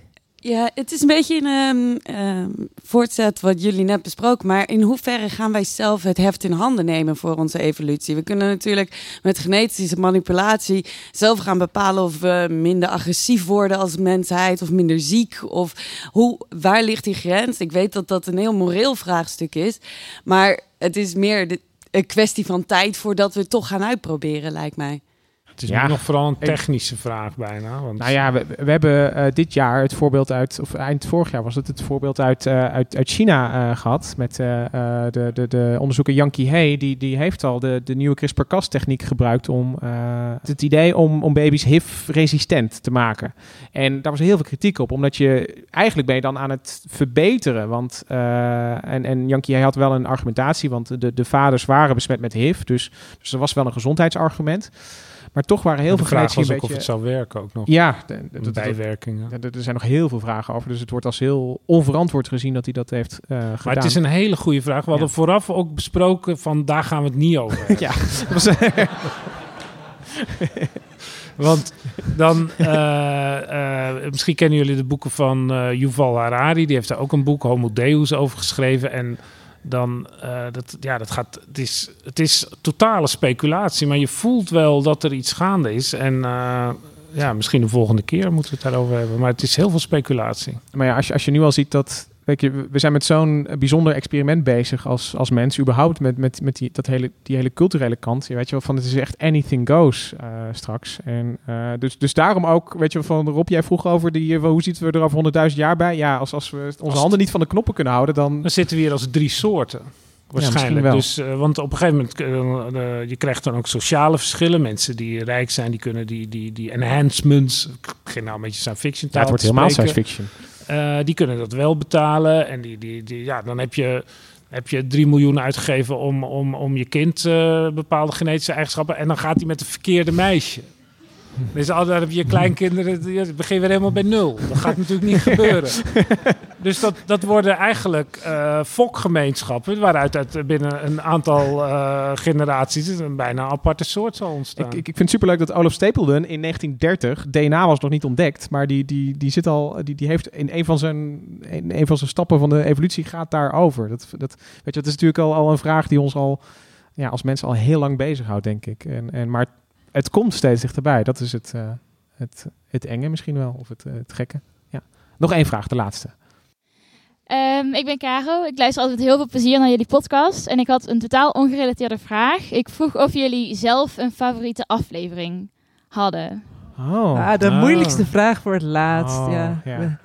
Ja, het is een beetje een ehm, ehm, voortzet wat jullie net besproken. Maar in hoeverre gaan wij zelf het heft in handen nemen voor onze evolutie? We kunnen natuurlijk met genetische manipulatie zelf gaan bepalen of we minder agressief worden als mensheid of minder ziek. Of hoe, waar ligt die grens? Ik weet dat dat een heel moreel vraagstuk is. Maar het is meer de, een kwestie van tijd voordat we het toch gaan uitproberen, lijkt mij. Is Ja. nu nog vooral een technische vraag bijna. Want Nou ja, we, we hebben eh, dit jaar het voorbeeld uit, of eind vorig jaar was het, het voorbeeld uit, eh, uit, uit China eh, gehad. Met de, de, de onderzoeker Yang He, die, die heeft al de, de nieuwe CRISPR-Cas-techniek gebruikt om het idee om, om baby's HIV-resistent te maken. En daar was heel veel kritiek op, omdat je eigenlijk ben je dan aan het verbeteren. Want, en, en Yang He had wel een argumentatie, want de, de vaders waren besmet met HIV, dus, dus er was wel een gezondheidsargument. Maar toch waren heel de veel vraag genetici was een ook of beetje... het zou werken ook nog. Ja, de- de- de- de- bijwerkingen. ja, er zijn nog heel veel vragen over. Dus het wordt als heel onverantwoord gezien dat hij dat heeft eh, gedaan. Maar het is een hele goede vraag. We hadden vooraf ook besproken van daar gaan we het niet over. Ja, Want dan, eh, eh, misschien kennen jullie de boeken van Yuval Harari. Die heeft daar ook een boek, Homo Deus, over geschreven. En dan, eh, dat, ja, dat gaat, het is, het is totale speculatie. Maar je voelt wel dat er iets gaande is. En eh, ja, misschien de volgende keer moeten we het daarover hebben. Maar het is heel veel speculatie. Maar ja, als je, als je nu al ziet dat... We zijn met zo'n bijzonder experiment bezig als, als mens. Überhaupt met, met, met die, dat hele, die hele culturele kant. Je weet je wel, van het is echt anything goes eh, straks. En, eh, dus, dus daarom ook, weet je wel, van Rob, jij vroeg over die... eh, hoe zitten we er over 100.000 jaar bij? Ja, als, als we onze Als handen niet van de knoppen kunnen houden, dan... Dan zitten we hier als drie soorten. Waarschijnlijk. wel. dus, want op een gegeven moment, je krijgt dan ook sociale verschillen. Mensen die rijk zijn, die kunnen die, die, die enhancements, ik begin nou een beetje science fiction Ja, het wordt helemaal science fiction. Eh, die kunnen dat wel betalen. En die, die, die, ja, dan heb je, heb je 3 miljoen uitgegeven om, om, om je kind eh, bepaalde genetische eigenschappen. En dan gaat hij met de verkeerde meisje. Dus al dan heb je kleinkinderen, je begin weer helemaal bij nul. Dat gaat natuurlijk niet gebeuren. Dus dat, dat worden eigenlijk eh fokgemeenschappen, waaruit uit binnen een aantal eh, generaties een bijna aparte soort zal ontstaan. Ik, ik, ik vind het superleuk dat Olaf Stapledon in 1930, DNA was nog niet ontdekt, maar die, die, die zit al, die, die heeft in een van zijn, in een van zijn stappen van de evolutie gaat daarover. Dat, dat, weet je, dat is natuurlijk al, al een vraag die ons al, ja, als mensen al heel lang bezighoudt, denk ik. En, en, maar het komt steeds dichterbij. Dat is het, eh, het, het enge misschien wel, of het, eh, het gekke. Ja. Nog één vraag, de laatste. Ehm, ik ben Caro. Ik luister altijd met heel veel plezier naar jullie podcast. En ik had een totaal ongerelateerde vraag. Ik vroeg of jullie zelf een favoriete aflevering hadden. Oh. Ah, de moeilijkste vraag voor het laatst. Oh, ja. ja.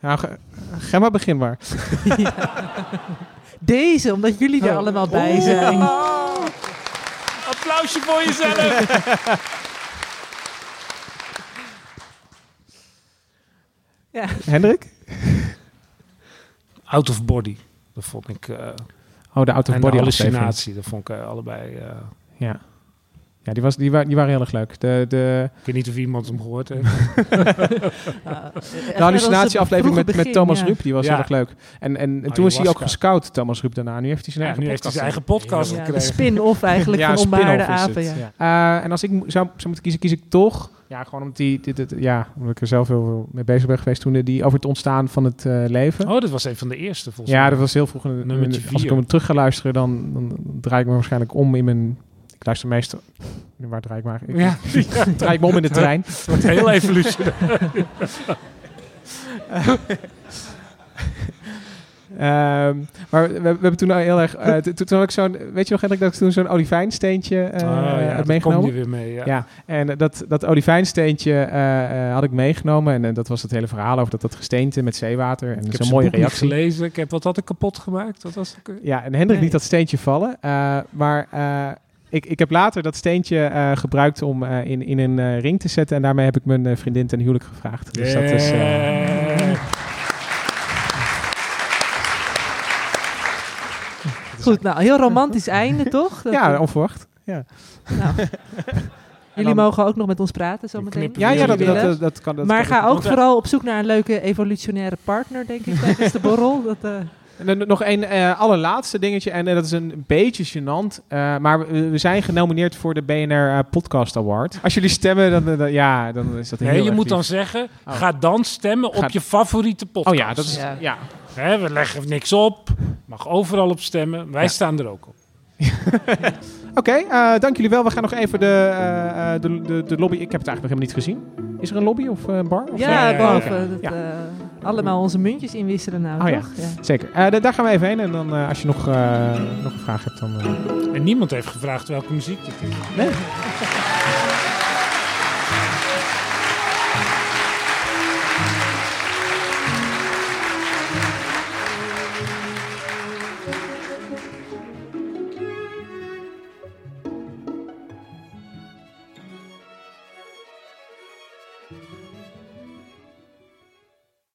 Nou, ga maar begin maar. Deze, omdat jullie er allemaal bij Oeh. zijn. Applausje voor jezelf. Ja. Hendrik? Out of body. Dat vond ik. eh, Oh, de out of body hallucinatie. Dat vond ik eh, allebei. eh, Ja. Ja, die, was, die, wa die waren heel erg leuk. De, de... Ik weet niet of iemand hem gehoord heeft. de hallucinatieaflevering met, met Thomas ja. Ruip, die was Ja. heel erg leuk. En, en, en toen is hij ook gescout, Thomas Ruip, daarna. Nu heeft hij zijn Ja, eigen nu heeft hij podcast. zijn eigen podcast Ja, gekregen. spin-off eigenlijk van een is Apen, het, ja. Eh, en als ik zou, zou moeten kiezen, kies ik toch... Ja, gewoon omdat, die, dit, dit- ja, omdat ik er zelf heel veel mee bezig ben geweest toen. eh, Die over het ontstaan van het eh, leven. Oh, dat was een van de eerste volgens Ja, mij. dat was heel vroeg. de- Als ik hem terug ga luisteren, dan, dan draai ik me waarschijnlijk om in mijn... Ik luister meestal... Waar draai ik maar? Ik, Ja. draai ik me om in de trein. Het wordt heel evolutionair. Ehm, maar we, we hebben toen al heel erg... eh, toen, toen had ik zo'n... Weet je nog, Hendrik, dat ik toen zo'n olifijnsteentje eh Ah, ja, had dat meegenomen? kom je weer mee, ja. en eh, dat, dat olifijnsteentje eh, eh, had ik meegenomen. En eh, dat was het hele verhaal over dat, dat gesteente met zeewater. En zijn mooie reactie. gelezen. Ik heb wat had ik kapot gemaakt. Wat was? Ja, en Hendrik Nee. liet dat steentje vallen. eh, maar eh, ik, ik heb later dat steentje eh, gebruikt om eh, in, in een eh, ring te zetten. En daarmee heb ik mijn eh, vriendin ten huwelijk gevraagd. Dus dat is... eh, Goed, nou, heel romantisch einde, toch? Dat- ja, onverwacht. Ja. Nou. Jullie mogen ook nog met ons praten zometeen. Ja, ja, dat, dat, willen. dat, dat kan. Dat maar kan- ga ook vooral op zoek naar een leuke evolutionaire partner, denk ik, tijdens de borrel. Dat, eh, En dan nog een eh, allerlaatste dingetje. En eh, dat is een beetje gênant. eh, maar we, we zijn genomineerd voor de BNR eh, Podcast Award. Als jullie stemmen, dan, dan- ja, dan is dat heel Nee, je erg moet lief. dan zeggen, Oh. ga dan stemmen op Ga- je favoriete podcast. Oh ja, dat is... Ja. Hè, we leggen niks op. Mag overal op stemmen. Wij Ja. staan er ook op. Oké, eh, dank jullie wel. We gaan nog even de, eh, eh, de, de, de lobby... Ik heb het eigenlijk nog helemaal niet gezien. Is er een lobby of eh, een bar? Of ja, boven. Ja. eh, allemaal onze muntjes inwisselen nou, Oh ja, toch? Ja. zeker. Eh, da- daar gaan we even heen. En dan eh, als je nog, eh, nog een vraag hebt, dan... eh, En niemand heeft gevraagd welke muziek dit is. Nee.